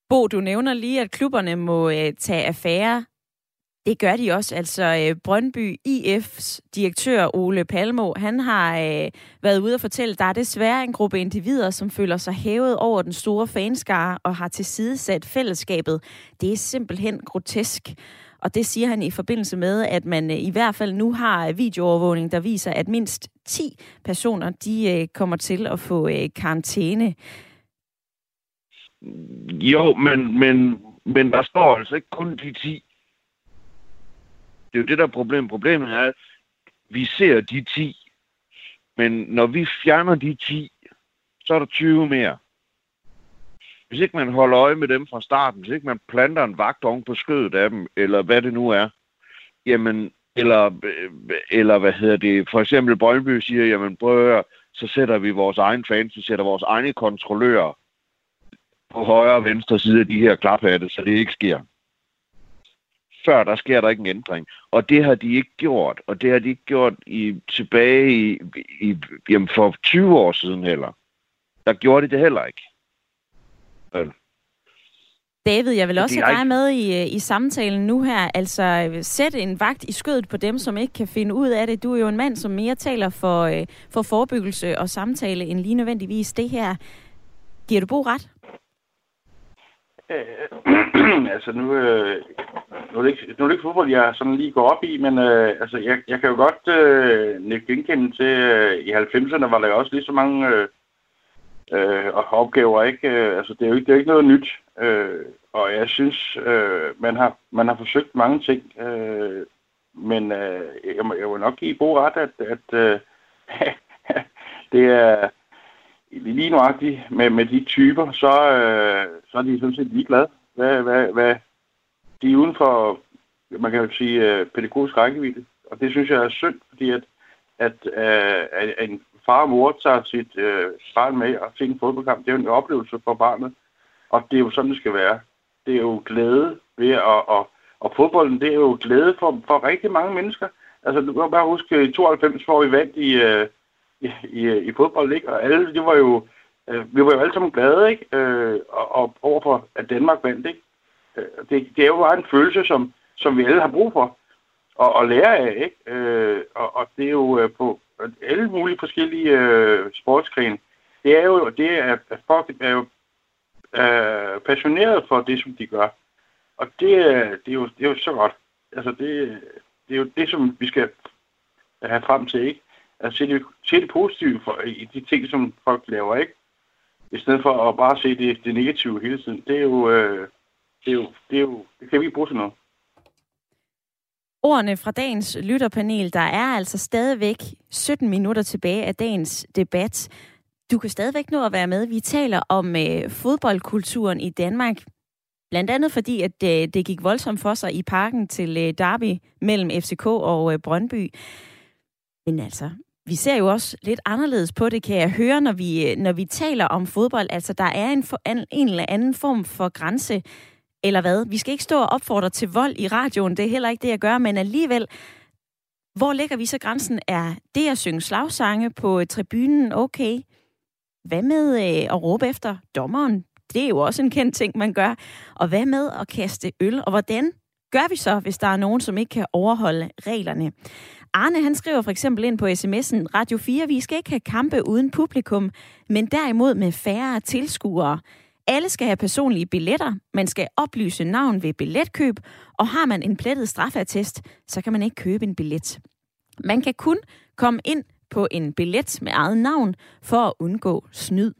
Bo, du nævner lige, at klubberne må øh, tage affære. Det gør de også. Altså øh, Brøndby IF's direktør Ole Palmo, han har øh, været ude og fortælle, at der er desværre en gruppe individer, som føler sig hævet over den store fanskare og har tilsidesat fællesskabet. Det er simpelthen grotesk. Og det siger han i forbindelse med, at man øh, i hvert fald nu har videoovervågning, der viser, at mindst 10 personer de øh, kommer til at få karantæne. Jo, men, men, men der står altså ikke kun de 10. Det er jo det, der er problemet. Problemet er, at vi ser de 10, men når vi fjerner de 10, så er der 20 mere. Hvis ikke man holder øje med dem fra starten, hvis ikke man planter en vagt oven på skødet af dem, eller hvad det nu er, jamen, eller, eller hvad hedder det, for eksempel Brøndby siger, jamen prøv så sætter vi vores egen fans, vi sætter vores egne kontrollører på højre og venstre side af de her klaphatte, så det ikke sker. Før der sker der ikke en ændring. Og det har de ikke gjort. Og det har de ikke gjort i, tilbage i, i, jamen for 20 år siden heller. Der gjorde de det heller ikke. David, jeg vil også have dig med i, i samtalen nu her. Altså, sæt en vagt i skødet på dem, som ikke kan finde ud af det. Du er jo en mand, som mere taler for, øh, for forebyggelse og samtale, end lige nødvendigvis det her. Giver du Bo ret? Øh, [clears throat] altså nu, øh, nu, er det ikke, nu er det ikke fodbold, jeg sådan lige går op i, men øh, altså, jeg, jeg kan jo godt øh, genkende til, øh, i 90'erne var der jo også lige så mange øh, øh, opgaver, ikke? Øh, altså, det er jo ikke, det er jo ikke noget nyt, øh, og jeg synes, øh, man, har, man har forsøgt mange ting, øh, men øh, jeg, må, jeg vil nok give god ret, at, at øh, [laughs] det er lige nuagtigt med, med de typer, så, øh, så er de sådan set ligeglade. Hvad, hvad, hvad, de er uden for, man kan jo sige, øh, pædagogisk rækkevidde. Og det synes jeg er synd, fordi at, at, at, at en far og mor tager sit øh, barn med og ser en fodboldkamp, det er jo en oplevelse for barnet. Og det er jo sådan, det skal være. Det er jo glæde ved at, og, og fodbolden, det er jo glæde for, for rigtig mange mennesker. Altså, du kan bare huske, i 92, hvor vi vandt i, øh, i, i, i fodbold, ikke? Og alle, det var jo, øh, vi var jo alle sammen glade, ikke? Øh, og, og overfor, at Danmark vandt, ikke? Øh, det, det er jo bare en følelse, som, som vi alle har brug for at, at lære af, ikke? Øh, og, og det er jo øh, på alle mulige forskellige øh, sportsgrene. Det er jo, det er, at folk er jo øh, passionerede for det, som de gør. Og det, øh, det, er, jo, det er jo så godt. Altså, det, det er jo det, som vi skal have frem til, ikke? at se det, se det positive for, i de ting, som folk laver, ikke? I stedet for at bare se det, det negative hele tiden. Det er jo, øh, det er jo, det er jo, det kan vi ikke bruge til noget. Ordene fra dagens lytterpanel, der er altså stadigvæk 17 minutter tilbage af dagens debat. Du kan stadigvæk nå at være med. Vi taler om øh, fodboldkulturen i Danmark. Blandt andet fordi, at øh, det gik voldsomt for sig i parken til øh, derby mellem FCK og øh, Brøndby. Men altså, vi ser jo også lidt anderledes på det, kan jeg høre, når vi, øh, når vi taler om fodbold. Altså, der er en, for, en, en eller anden form for grænse, eller hvad? Vi skal ikke stå og opfordre til vold i radioen, det er heller ikke det, jeg gør, men alligevel, hvor ligger vi så grænsen? Er det at synge slagsange på tribunen okay? Hvad med øh, at råbe efter dommeren? Det er jo også en kendt ting, man gør. Og hvad med at kaste øl? Og hvordan gør vi så, hvis der er nogen, som ikke kan overholde reglerne? Arne han skriver for eksempel ind på sms'en, Radio 4, vi skal ikke have kampe uden publikum, men derimod med færre tilskuere. Alle skal have personlige billetter, man skal oplyse navn ved billetkøb, og har man en plettet straffatest, så kan man ikke købe en billet. Man kan kun komme ind på en billet med eget navn for at undgå snyd.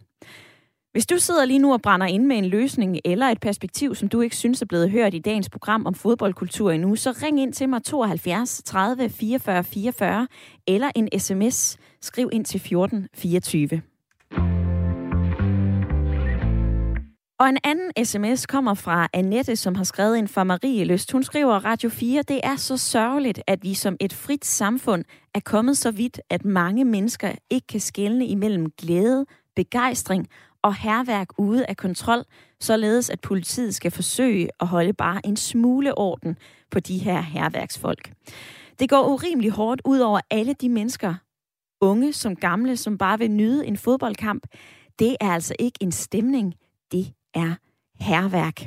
Hvis du sidder lige nu og brænder ind med en løsning eller et perspektiv, som du ikke synes er blevet hørt i dagens program om fodboldkultur endnu, så ring ind til mig 72 30 44 44 eller en sms. Skriv ind til 14 24. Og en anden sms kommer fra Annette, som har skrevet ind fra Marie Løst. Hun skriver, Radio 4, det er så sørgeligt, at vi som et frit samfund er kommet så vidt, at mange mennesker ikke kan skelne imellem glæde, begejstring og herværk ude af kontrol, således at politiet skal forsøge at holde bare en smule orden på de her herværksfolk. Det går urimelig hårdt ud over alle de mennesker, unge som gamle, som bare vil nyde en fodboldkamp. Det er altså ikke en stemning, det er herværk.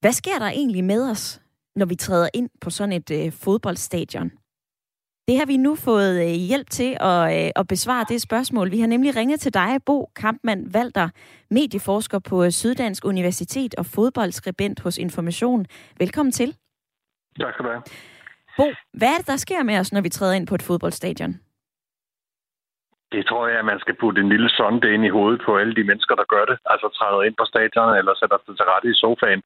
Hvad sker der egentlig med os, når vi træder ind på sådan et øh, fodboldstadion? Det har vi nu fået øh, hjælp til at, øh, at besvare det spørgsmål. Vi har nemlig ringet til dig, Bo Kampmann Valter, medieforsker på øh, Syddansk Universitet og fodboldskribent hos Information. Velkommen til. Tak skal du have. Bo, hvad er det, der sker med os, når vi træder ind på et fodboldstadion? Det tror jeg, at man skal putte en lille sonde ind i hovedet på alle de mennesker, der gør det. Altså træder ind på stadion eller sætter sig til rette i sofaen.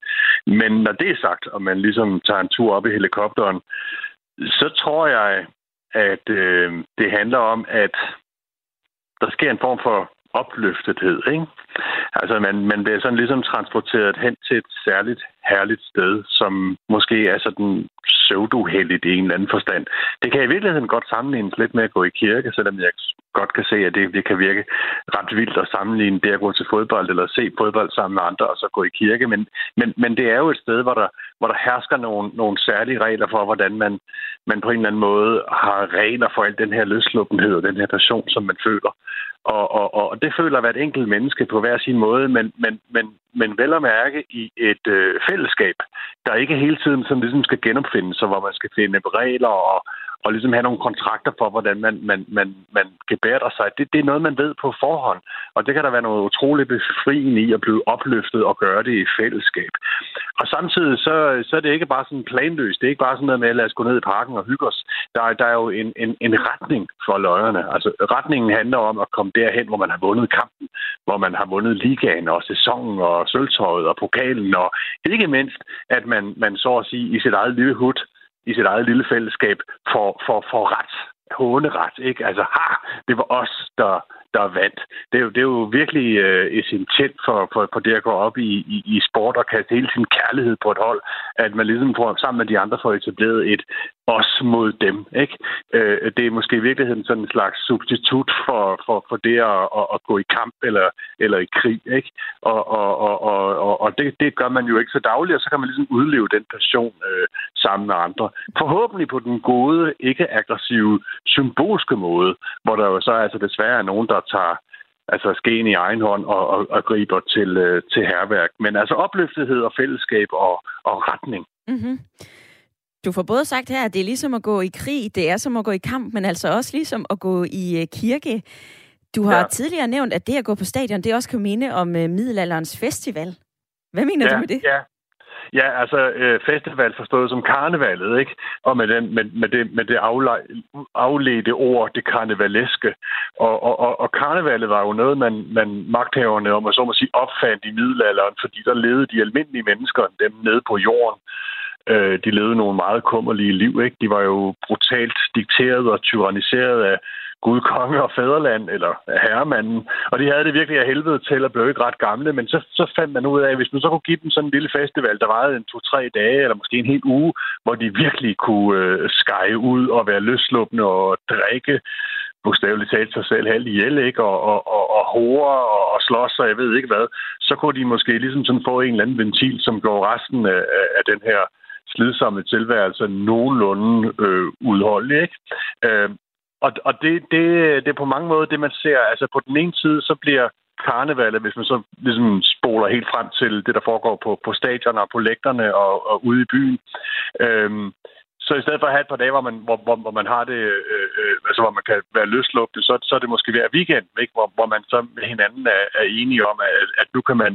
Men når det er sagt, og man ligesom tager en tur op i helikopteren, så tror jeg, at øh, det handler om, at der sker en form for opløftethed. Ikke? Altså man, man bliver sådan ligesom transporteret hen til et særligt herligt sted, som måske er sådan pseudoheldigt i en eller anden forstand. Det kan i virkeligheden godt sammenlignes lidt med at gå i kirke, selvom jeg godt kan se, at det, det kan virke ret vildt at sammenligne det at gå til fodbold eller se fodbold sammen med andre og så gå i kirke. Men, men, men det er jo et sted, hvor der, hvor der hersker nogle, nogle særlige regler for, hvordan man, man på en eller anden måde har regler for al den her løsluppenhed og den her passion, som man føler. Og, og, og det føler hvert enkelt menneske på hver sin måde, men, men, men, men vel at mærke i et øh, fællesskab, der ikke hele tiden sådan ligesom skal genopfindes, så hvor man skal finde regler og, og ligesom have nogle kontrakter for, hvordan man, man, man, man gebærder sig. Det, det er noget, man ved på forhånd. Og det kan der være noget utroligt befriende i at blive opløftet og gøre det i fællesskab. Og samtidig så, så er det ikke bare sådan planløst. Det er ikke bare sådan noget med, at lad os gå ned i parken og hygge os. Der er, der er jo en, en, en retning for løjerne. Altså retningen handler om at komme derhen, hvor man har vundet kampen, hvor man har vundet ligaen og sæsonen og sølvtøjet og pokalen, og ikke mindst, at man, man så at sige i sit eget lille hud i sit eget lille fællesskab for, for, for ret, håneret, ikke? Altså, ha, det var os, der, der vandt. Det er jo, det er jo virkelig øh, essentielt for, for, for det at gå op i, i, i sport og kaste hele sin kærlighed på et hold, at man ligesom får, sammen med de andre får etableret et os mod dem. Ikke? Øh, det er måske i virkeligheden sådan en slags substitut for, for, for det at, at, at gå i kamp eller, eller i krig. Ikke? Og, og, og, og, og det, det gør man jo ikke så dagligt, og så kan man ligesom udleve den passion øh, sammen med andre. Forhåbentlig på den gode, ikke aggressive, symbolske måde, hvor der jo så altså desværre er nogen, der tager altså skeen i egen hånd og, og, og griber til, øh, til herværk. Men altså opløftethed og fællesskab og, og retning. Mm-hmm. Du får både sagt her, at det er ligesom at gå i krig, det er som at gå i kamp, men altså også ligesom at gå i øh, kirke. Du har ja. tidligere nævnt, at det at gå på stadion, det også kan minde om uh, middelalderens festival. Hvad mener ja, du med det? Ja, Ja, altså øh, festival forstået som karnevalet, ikke? Og med, den, med, med det, med det afle, afledte ord, det karnevaleske. Og, og, og, og karnevalet var jo noget, man, man magthaverne, om at så må sige, opfandt i middelalderen, fordi der levede de almindelige mennesker, dem nede på jorden. Øh, de levede nogle meget kummerlige liv, ikke? De var jo brutalt dikteret og tyranniseret af Gud, konge og fædreland, eller herremanden. Og de havde det virkelig af helvede til at blive ikke ret gamle, men så, så fandt man ud af, at hvis man så kunne give dem sådan en lille festival, der varede en to-tre dage, eller måske en hel uge, hvor de virkelig kunne øh, skære ud og være løsluppende og drikke bogstaveligt talt sig selv halvt ihjel, ikke? Og, og, og, og hore og, og slås, og jeg ved ikke hvad, så kunne de måske ligesom sådan få en eller anden ventil, som går resten af, af den her slidsomme tilværelse nogenlunde øh, udholdelig. Ikke? Øh, og og det, det, det er på mange måder det, man ser. Altså på den ene side, så bliver karnevalet, hvis man så ligesom spoler helt frem til det, der foregår på, på stadioner, på lægterne og, og ude i byen. Øhm, så i stedet for at have et par dage, hvor man, hvor, hvor, hvor man har det, øh, øh, altså hvor man kan være løslugtet, så, så er det måske hver weekend, ikke? Hvor, hvor man så med hinanden er, er enige om, at, at nu kan man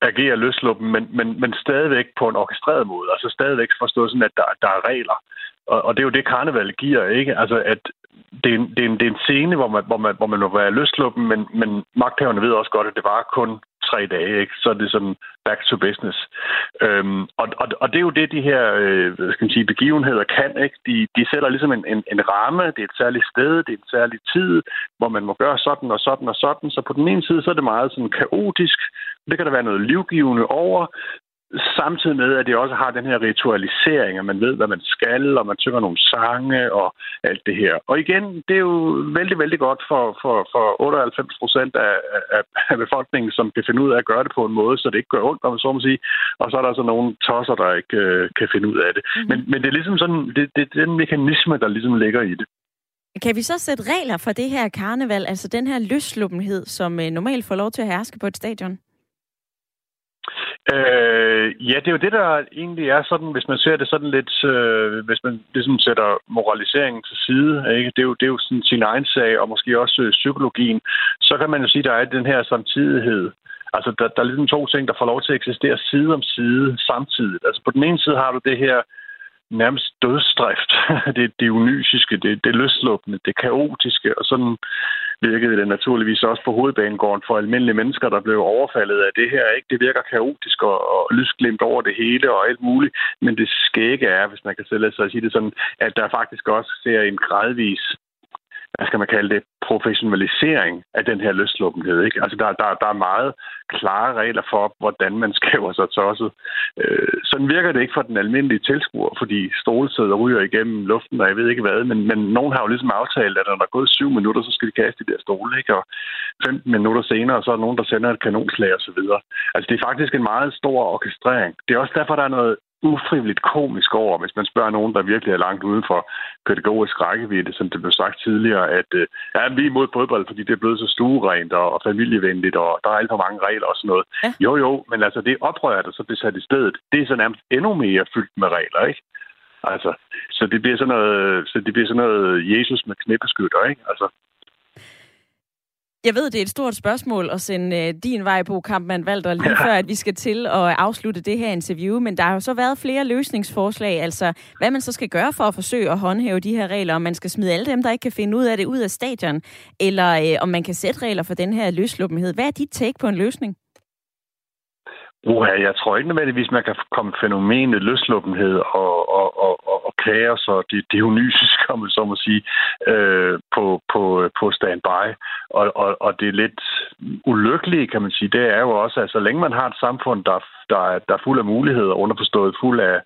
agere løsluppen, men, men, men stadigvæk på en orkestreret måde. Altså stadigvæk forstået sådan, at der, der er regler. Og, og det er jo det, karneval giver, ikke? Altså, at det er, en, det, er en, det er en scene, hvor man, hvor man, hvor man må være løsluppen, men, men magthaverne ved også godt, at det var kun tre dage, ikke? så er det sådan back to business. Øhm, og, og, og det er jo det, de her øh, skal man sige, begivenheder kan. Ikke? De, de sætter ligesom en, en, en ramme, det er et særligt sted, det er en særlig tid, hvor man må gøre sådan og sådan og sådan. Så på den ene side, så er det meget sådan kaotisk, det kan der være noget livgivende over, samtidig med, at det også har den her ritualisering, at man ved, hvad man skal, og man synger nogle sange og alt det her. Og igen, det er jo vældig, vældig godt for, for, for 98 procent af, af, af befolkningen, som kan finde ud af at gøre det på en måde, så det ikke gør ondt, om så må sige. Og så er der altså nogle tosser, der ikke øh, kan finde ud af det. Mm-hmm. Men, men det er ligesom sådan, det, det er den mekanisme, der ligesom ligger i det. Kan vi så sætte regler for det her karneval, altså den her løsluppenhed, som øh, normalt får lov til at herske på et stadion? Øh, ja, det er jo det, der egentlig er sådan, hvis man ser det sådan lidt, øh, hvis man ligesom sætter moraliseringen til side, ikke? Det, er jo, det er jo sådan sin egen sag, og måske også øh, psykologien, så kan man jo sige, at der er den her samtidighed. Altså, der, der er ligesom to ting, der får lov til at eksistere side om side samtidigt. Altså, på den ene side har du det her nærmest dødsdrift. [laughs] det, det unysiske, det, det løslukkende, det kaotiske, og sådan virkede det naturligvis også på hovedbanegården for almindelige mennesker, der blev overfaldet af det her. Ikke? Det virker kaotisk og, og lysglemt over det hele og alt muligt, men det skægge er, hvis man kan sætte sig at sige det sådan, at der faktisk også ser en gradvis hvad skal man kalde det, professionalisering af den her løsluppenhed. Ikke? Altså, der, der, der er meget klare regler for, hvordan man skæver sig tosset. Øh, sådan virker det ikke for den almindelige tilskuer, fordi stolesæder ryger igennem luften, og jeg ved ikke hvad, men, men nogen har jo ligesom aftalt, at når der er gået syv minutter, så skal de kaste de der stole, ikke? og 15 minutter senere, så er der nogen, der sender et kanonslag osv. Altså, det er faktisk en meget stor orkestrering. Det er også derfor, der er noget ufrivilligt komisk over, hvis man spørger nogen, der virkelig er langt uden for pædagogisk rækkevidde, som det blev sagt tidligere, at øh, ja, vi er imod fodbold, fordi det er blevet så stuerent og, og familievenligt, og der er alt for mange regler og sådan noget. Ja. Jo, jo, men altså det oprør, der så bliver sat i stedet, det er så nærmest endnu mere fyldt med regler, ikke? Altså, så det bliver sådan noget, så det bliver sådan noget Jesus med knæbeskytter, ikke? Altså, jeg ved, det er et stort spørgsmål at sende øh, din vej på, Kampmann Valder, lige ja. [laughs] før at vi skal til at afslutte det her interview. Men der har jo så været flere løsningsforslag, altså hvad man så skal gøre for at forsøge at håndhæve de her regler, om man skal smide alle dem, der ikke kan finde ud af det, ud af stadion, eller øh, om man kan sætte regler for den her løsluppenhed. Hvad er dit take på en løsning? Uha, jeg tror ikke nødvendigvis, man kan komme fænomenet løsluppenhed og, og, og, og, og kaos og det dionysiske, om man så må sige, øh, på, på, på standby. Og, og, og det er lidt ulykkelige, kan man sige, det er jo også, at så længe man har et samfund, der, der, der er fuld af muligheder, underforstået fuld af,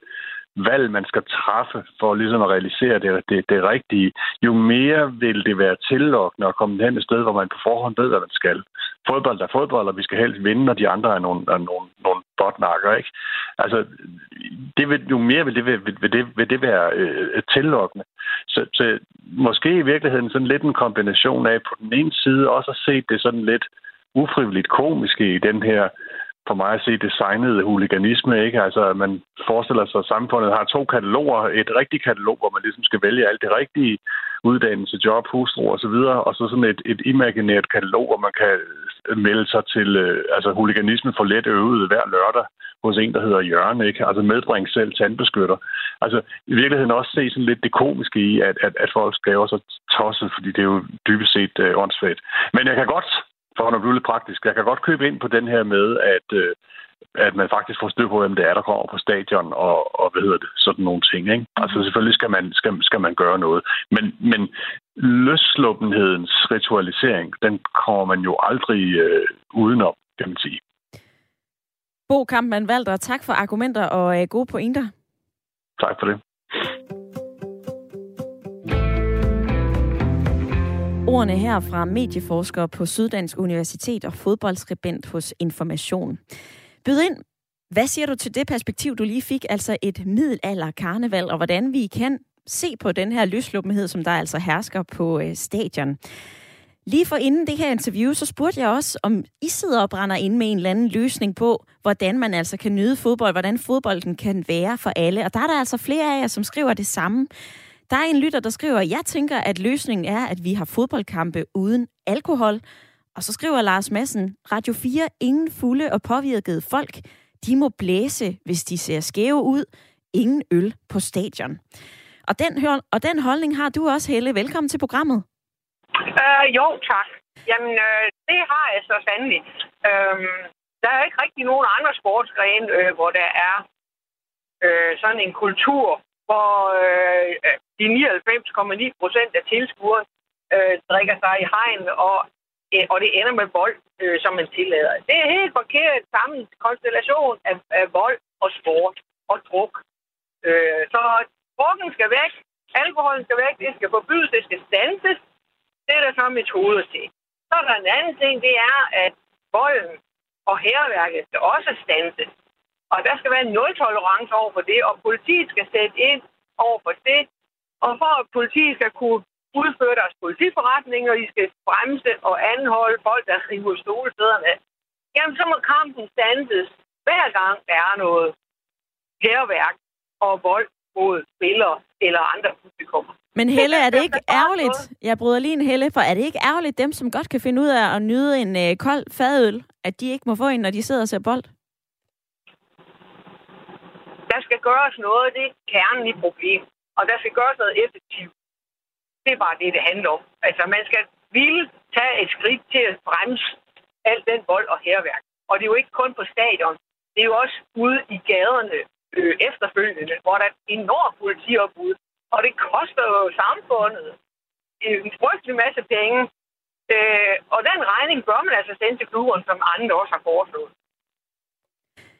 valg, man skal træffe for ligesom at realisere det, det, det rigtige, jo mere vil det være tillokkende at komme hen et sted, hvor man på forhånd ved, hvad man skal. Fodbold er fodbold, og vi skal helst vinde, når de andre er nogle, er nogle, nogle botnakker, ikke? Altså, det vil, jo mere vil det, vil, vil det, vil det være øh, tillokkende. Så, så måske i virkeligheden sådan lidt en kombination af på den ene side også at se det sådan lidt ufrivilligt komiske i den her for mig at se designet huliganisme. Ikke? Altså, man forestiller sig, at samfundet har to kataloger. Et rigtigt katalog, hvor man ligesom skal vælge alt det rigtige, uddannelse, job, hustru og så videre, og så sådan et, et imaginært katalog, hvor man kan melde sig til øh, altså huliganisme for let øvet hver lørdag hos en, der hedder Jørgen, ikke? Altså medbring selv tandbeskytter. Altså i virkeligheden også se sådan lidt det komiske i, at, at, at folk skriver så tosset, fordi det er jo dybest set øh, åndssvagt. Men jeg kan godt for at blive lidt praktisk, jeg kan godt købe ind på den her med, at, øh, at man faktisk får styr på, hvem det er, der kommer på stadion, og, og hvad hedder det, sådan nogle ting. Ikke? Mm. Altså selvfølgelig skal man, skal, skal man gøre noget. Men, men løsluppenhedens ritualisering, den kommer man jo aldrig øh, udenom, kan man sige. Bo Kampmann Valder, tak for argumenter og øh, gode pointer. Tak for det. Ordene her fra medieforsker på Syddansk Universitet og fodboldskribent hos Information. Byd ind, hvad siger du til det perspektiv, du lige fik, altså et middelalder karneval, og hvordan vi kan se på den her løsluppenhed, som der altså hersker på øh, stadion? Lige for inden det her interview, så spurgte jeg også, om I sidder og brænder ind med en eller anden løsning på, hvordan man altså kan nyde fodbold, hvordan fodbolden kan være for alle. Og der er der altså flere af jer, som skriver det samme. Der er en lytter, der skriver, jeg tænker, at løsningen er, at vi har fodboldkampe uden alkohol. Og så skriver Lars Madsen, Radio 4, ingen fulde og påvirkede folk. De må blæse, hvis de ser skæve ud. Ingen øl på stadion. Og den, og den holdning har du også, Helle. Velkommen til programmet. Øh, jo, tak. Jamen, øh, det har jeg så sandelig. Øh, der er ikke rigtig nogen andre sportsgrene, øh, hvor der er øh, sådan en kultur, hvor øh, de 99,9 procent af tilskuerne øh, drikker sig i hegn, og, øh, og det ender med vold, øh, som man tillader. Det er helt forkert sammen konstellation af, af vold og sport og druk. Øh, så drukken skal væk, alkoholen skal væk, det skal forbydes, det skal stanses, det er der så metoder til. Så er der en anden ting, det er, at volden og herværket skal også stanses. Og der skal være en nul-tolerance over for det, og politiet skal sætte ind over for det. Og for at politiet skal kunne udføre deres politiforretninger, og de skal bremse og anholde folk, der river stolestederne jamen så må kampen stanses hver gang der er noget herværk og vold mod spillere eller andre publikummer. Men Helle, er det ikke ærgerligt, jeg bryder lige en Helle, for er det ikke ærgerligt dem, som godt kan finde ud af at nyde en øh, kold fadøl, at de ikke må få en, når de sidder og ser bold? Der skal gøres noget, det er kernen i problemet. Og der skal gøres noget effektivt. Det er bare det, det handler om. Altså, man skal ville tage et skridt til at bremse al den vold og herværk. Og det er jo ikke kun på stadion. Det er jo også ude i gaderne øh, efterfølgende, hvor der er enormt politiopbud. Og det koster jo samfundet en frygtelig masse penge. Øh, og den regning bør man altså sende til klubberne, som andre også har foreslået.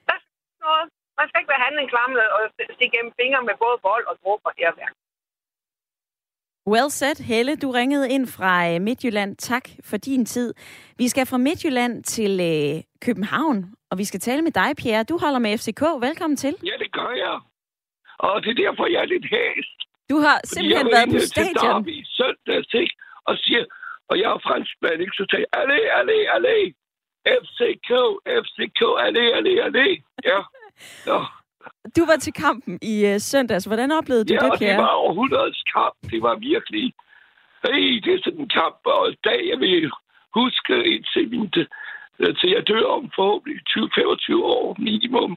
Der skal noget. Man skal ikke være handlingsklammet og stikke gennem fingre med både vold og druk og herværk. Well said, Helle. Du ringede ind fra øh, Midtjylland. Tak for din tid. Vi skal fra Midtjylland til øh, København, og vi skal tale med dig, Pierre. Du holder med FCK. Velkommen til. Ja, det gør jeg. Og det er derfor, jeg er lidt hæst. Du har simpelthen været på stadion. Til i søndags, ikke? Og siger, og jeg er franskmand, ikke? Så tager jeg, allé, allé, allé. FCK, FCK, allé, allé, allé. Ja. Du var til kampen i uh, søndags. Hvordan oplevede du ja, det, Pierre? Ja, det var århundredets kamp. Det var virkelig... Hey, det er sådan en kamp, og dag jeg vil huske indtil, min, øh, til jeg dør om forhåbentlig 20-25 år minimum.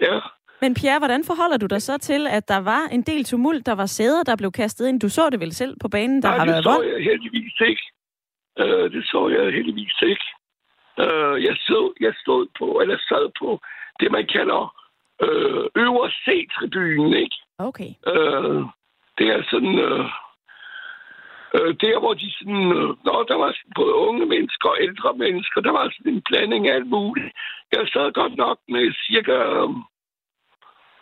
Ja. Men Pierre, hvordan forholder du dig så til, at der var en del tumult, der var sæder, der blev kastet ind? Du så det vel selv på banen, der Nej, har været vold? det så jeg heldigvis ikke. Uh, det så jeg heldigvis ikke. Uh, jeg, så, jeg stod på, eller sad på det, man kalder øh, øvre C-tribunen, ikke? Okay. Øh, det er sådan... Øh, øh, der, hvor de sådan... Øh, når der var sådan både unge mennesker og ældre mennesker, der var sådan en blanding af alt muligt. Jeg sad godt nok med cirka...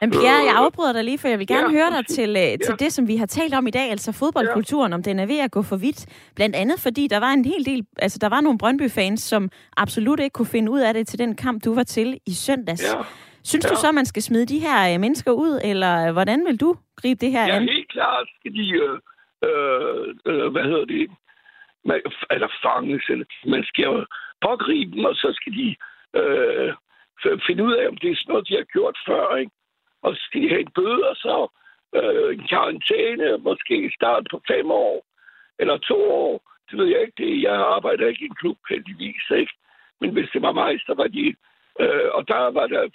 Øh, men Pierre, jeg afbryder dig lige, for jeg vil gerne ja, høre dig til, ja. til det, som vi har talt om i dag, altså fodboldkulturen, ja. om den er ved at gå for vidt. Blandt andet fordi der var en hel del, altså der var nogle Brøndby-fans, som absolut ikke kunne finde ud af det til den kamp, du var til i søndags. Ja. Synes ja. du så, man skal smide de her øh, mennesker ud, eller hvordan vil du gribe det her ja, an? Ja, helt klart skal de, øh, øh, hvad hedder det, man, eller fanges, eller man skal pågribe dem, og så skal de øh, finde ud af, om det er sådan noget, de har gjort før, ikke? Og skal de have en bøde, og så øh, en karantæne, måske start på fem år, eller to år. Det ved jeg ikke. Det, jeg arbejder ikke i en klub, heldigvis, ikke? Men hvis det var mig, så var de... Øh, og der var der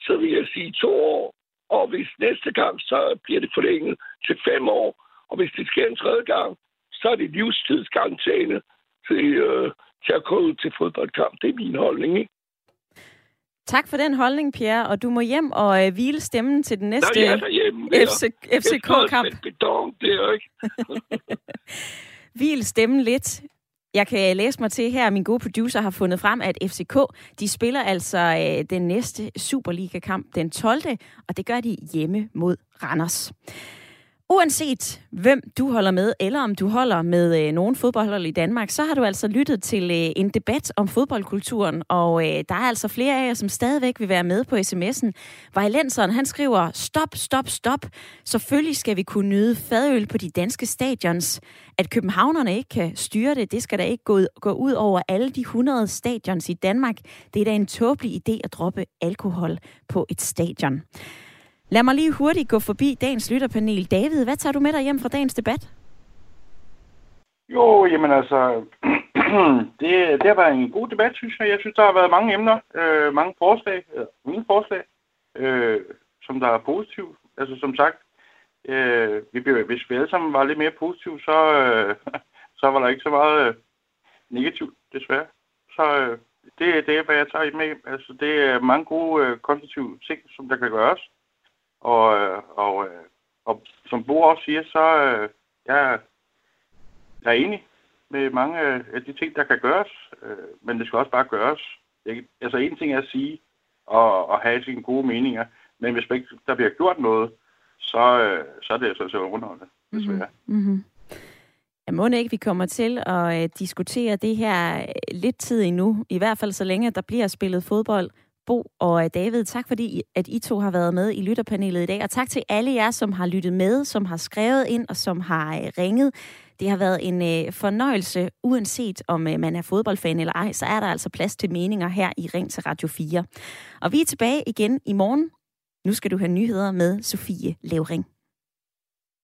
så vil jeg sige to år. Og hvis næste gang, så bliver det forlænget til fem år. Og hvis det sker en tredje gang, så er det livstidskarantæne til, øh, til at gå ud til fodboldkamp. Det er min holdning, ikke? Tak for den holdning, Pierre, og du må hjem og øh, hvile stemmen til den næste FC, FCK-kamp. det er ikke. [laughs] Hvil stemmen lidt. Jeg kan læse mig til her, min gode producer har fundet frem, at FCK, de spiller altså øh, den næste Superliga-kamp den 12. Og det gør de hjemme mod Randers. Uanset hvem du holder med, eller om du holder med øh, nogen fodboldhold i Danmark, så har du altså lyttet til øh, en debat om fodboldkulturen, og øh, der er altså flere af jer, som stadigvæk vil være med på sms'en. Vejlenseren, han skriver, stop, stop, stop. Selvfølgelig skal vi kunne nyde fadøl på de danske stadions. At københavnerne ikke kan styre det, det skal da ikke gå, gå ud over alle de 100 stadions i Danmark. Det er da en tåbelig idé at droppe alkohol på et stadion. Lad mig lige hurtigt gå forbi dagens lytterpanel. David, hvad tager du med dig hjem fra dagens debat? Jo, jamen altså, [clears throat] det, det har været en god debat, synes jeg. Jeg synes, der har været mange emner, øh, mange forslag, øh, mine forslag, øh, som der er positive. Altså som sagt, øh, vi, hvis vi alle sammen var lidt mere positive, så, øh, [laughs] så var der ikke så meget øh, negativt, desværre. Så øh, det, det er, hvad jeg tager med. Altså, det er mange gode, øh, konstruktive ting, som der kan gøres. Og, øh, og, øh, og som Bo også siger, så øh, jeg, jeg er enig med mange af de ting, der kan gøres, men det skal også bare gøres. Jeg, altså en ting er at sige og, og have sine gode meninger, men hvis ikke der bliver gjort noget, så, så er det altså så underholdende, desværre. Mm-hmm. Jeg må ikke, vi kommer til at diskutere det her lidt tid endnu, i hvert fald så længe der bliver spillet fodbold Bo og øh, David, tak fordi at I to har været med i lytterpanelet i dag, og tak til alle jer, som har lyttet med, som har skrevet ind og som har øh, ringet. Det har været en øh, fornøjelse, uanset om man er fodboldfan eller ej, så er der altså plads til meninger her i Ring til Radio 4. Og vi er tilbage igen i morgen. Nu skal du have nyheder med Sofie Levering.